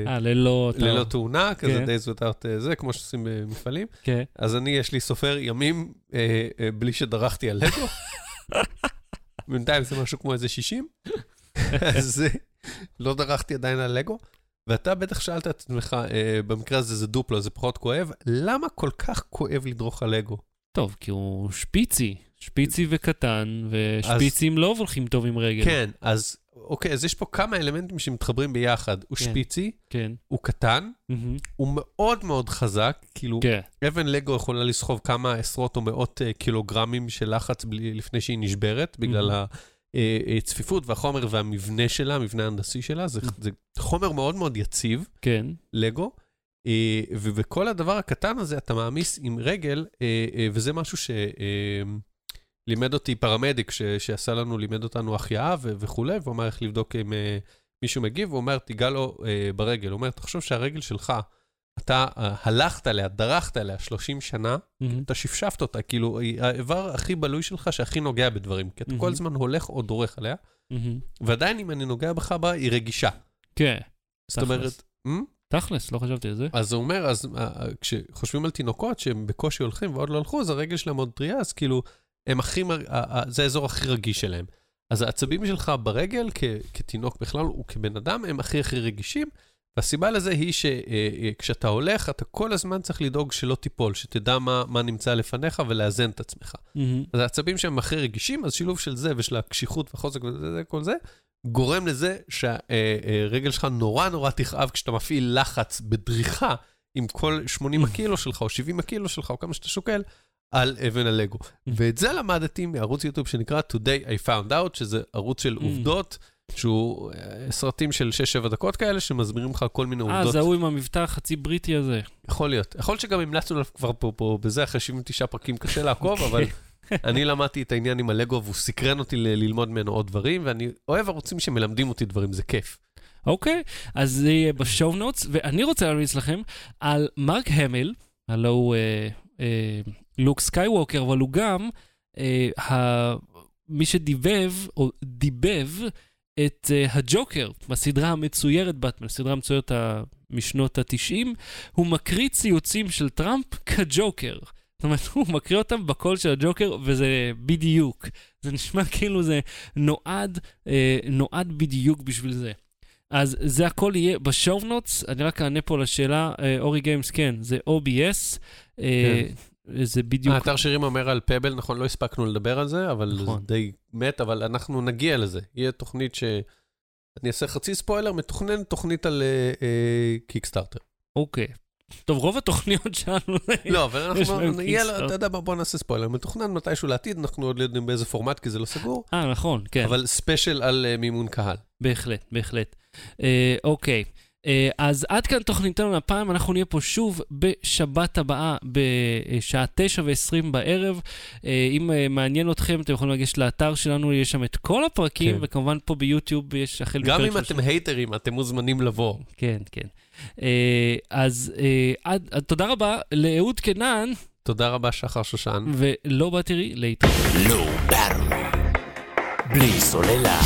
B: אה,
A: אה, ללא...
B: ללא תאונה, כזה
A: כן.
B: days without זה, כמו שעושים במפעלים.
A: כן.
B: אז אני, יש לי סופר ימים בלי שדרכתי על לגו. בינתיים זה משהו כמו איזה 60. אז לא דרכתי עדיין על לגו. ואתה בטח שאלת את עצמך, במקרה הזה זה דופלו, זה פחות כואב, למה כל כך כואב לדרוך על לגו?
A: טוב, כי הוא שפיצי. שפיצי וקטן, ושפיצים לא הולכים טוב עם רגל.
B: כן, אז אוקיי, אז יש פה כמה אלמנטים שמתחברים ביחד. הוא
A: כן.
B: שפיצי,
A: כן.
B: הוא קטן,
A: מהמם.
B: הוא מאוד מאוד חזק, כאילו,
A: כן.
B: אבן לגו יכולה לסחוב כמה עשרות או מאות אה, קילוגרמים של לחץ בלי, לפני שהיא נשברת, בגלל
A: מהמם.
B: הצפיפות והחומר והמבנה שלה, המבנה ההנדסי שלה. זה, זה חומר מאוד מאוד יציב,
A: כן.
B: לגו, אה, ובכל הדבר הקטן הזה אתה מעמיס עם רגל, אה, אה, וזה משהו שלימד אותי פרמדיק, ש, שעשה לנו, לימד אותנו החייאה ו- וכולי, והוא אמר איך לבדוק אם אה, מישהו מגיב, הוא אומר, תיגע לו אה, ברגל. הוא אומר, תחשוב שהרגל שלך, אתה אה, הלכת עליה, דרכת עליה 30 שנה,
A: מהמם.
B: אתה שפשפת אותה, כאילו, היא האיבר הכי בלוי שלך שהכי נוגע בדברים, כי אתה כל
A: מהמם.
B: הזמן הולך או דורך עליה,
A: מהמם.
B: ועדיין אם אני נוגע בך בה, היא רגישה.
A: כן.
B: זאת אומרת,
A: תכלס.
B: "מ?
A: תכלס, לא חשבתי על זה.
B: אז הוא אומר, אז אה, אה, כשחושבים על תינוקות שהם בקושי הולכים ועוד לא הלכו, אז הרגל שלהם עוד טריה, אז כאילו, הם הכי, אה, אה, זה האזור הכי רגיש שלהם. אז העצבים שלך ברגל, כ- כתינוק בכלל וכבן אדם, הם הכי הכי רגישים, והסיבה לזה היא שכשאתה הולך, אתה כל הזמן צריך לדאוג שלא תיפול, שתדע מה, מה נמצא לפניך ולאזן את עצמך.
A: מהמם.
B: אז העצבים שהם הכי רגישים, אז שילוב של זה ושל הקשיחות והחוזק וזה, זה, כל זה, גורם לזה שהרגל שלך נורא נורא תכאב כשאתה מפעיל לחץ בדריכה עם כל 80 הקילו שלך, או 70 הקילו שלך, או כמה שאתה שוקל, על אבן הלגו. ואת זה למדתי מערוץ יוטיוב שנקרא Today I Found Out, שזה ערוץ של
A: Mm.
B: עובדות, שהוא אה, סרטים של 6-7 דקות כאלה, שמסבירים לך כל מיני
A: אה,
B: עובדות.
A: זה ההוא עם המבטא החצי בריטי הזה.
B: יכול להיות. יכול להיות שגם המלצנו עליו כבר פה, פה בזה, אחרי 79 פרקים קשה לעקוב, אבל אני למדתי את העניין עם הלגו, והוא סקרן אותי ללמוד ממנו עוד דברים, ואני אוהב ערוצים שמלמדים אותי דברים, זה כיף.
A: אוקיי, אז זה יהיה ב-show notes, ואני רוצה להמליץ לכם על מארק המיל, הלו הוא אה, אה, לוק סקייווקר, אבל הוא גם אה, ה... מי שדיבב, או דיבב, את אה, הג'וקר בסדרה המצוירת באטמן, הסדרה המצוירת משנות ה-90, הוא מקריא ציוצים של טראמפ כג'וקר. זאת אומרת, הוא מקריא אותם בקול של הג'וקר, וזה בדיוק. זה נשמע כאילו זה נועד, אה, נועד בדיוק בשביל זה. אז זה הכל יהיה ב-show notes, אני רק אענה פה לשאלה, אה, אורי גיימס, כן, זה OBS, אה, זה בדיוק...
B: האתר שירים אומר על Pebble, נכון, לא הספקנו לדבר על זה, אבל זה
A: נכון.
B: די מת, אבל אנחנו נגיע לזה. יהיה תוכנית ש... אני אעשה חצי ספוילר, מתוכנן תוכנית על Kickstarter.
A: אוקיי. טוב, רוב התוכניות שלנו...
B: לא, אבל אנחנו,
A: Kickstarter.
B: אתה יודע, מה, בוא נעשה ספוילר. מתוכנן מתישהו לעתיד, אנחנו עוד לא יודעים באיזה פורמט, כי זה לא סגור,
A: אה, נכון, כן.
B: אבל special על אה, מימון קהל.
A: בהחלט, בהחלט. אה, אוקיי, אה, אז עד כאן תוכניתנו להפעם, אנחנו נהיה פה שוב בשבת הבאה בשעה תשע ועשרים בערב. אה, אם אה, מעניין אתכם, אתם יכולים לגשת לאתר שלנו, יש שם את כל הפרקים,
B: כן.
A: וכמובן פה ביוטיוב יש החל
B: גם אם אתם הייטרים, אתם מוזמנים לבוא.
A: כן, כן. אה, אז אה, עד, עד- תודה רבה לאהוד קנן,
B: תודה רבה, שחר שושן.
A: ולא באתי להתראות.
C: לא באטרי. בלי סוללה.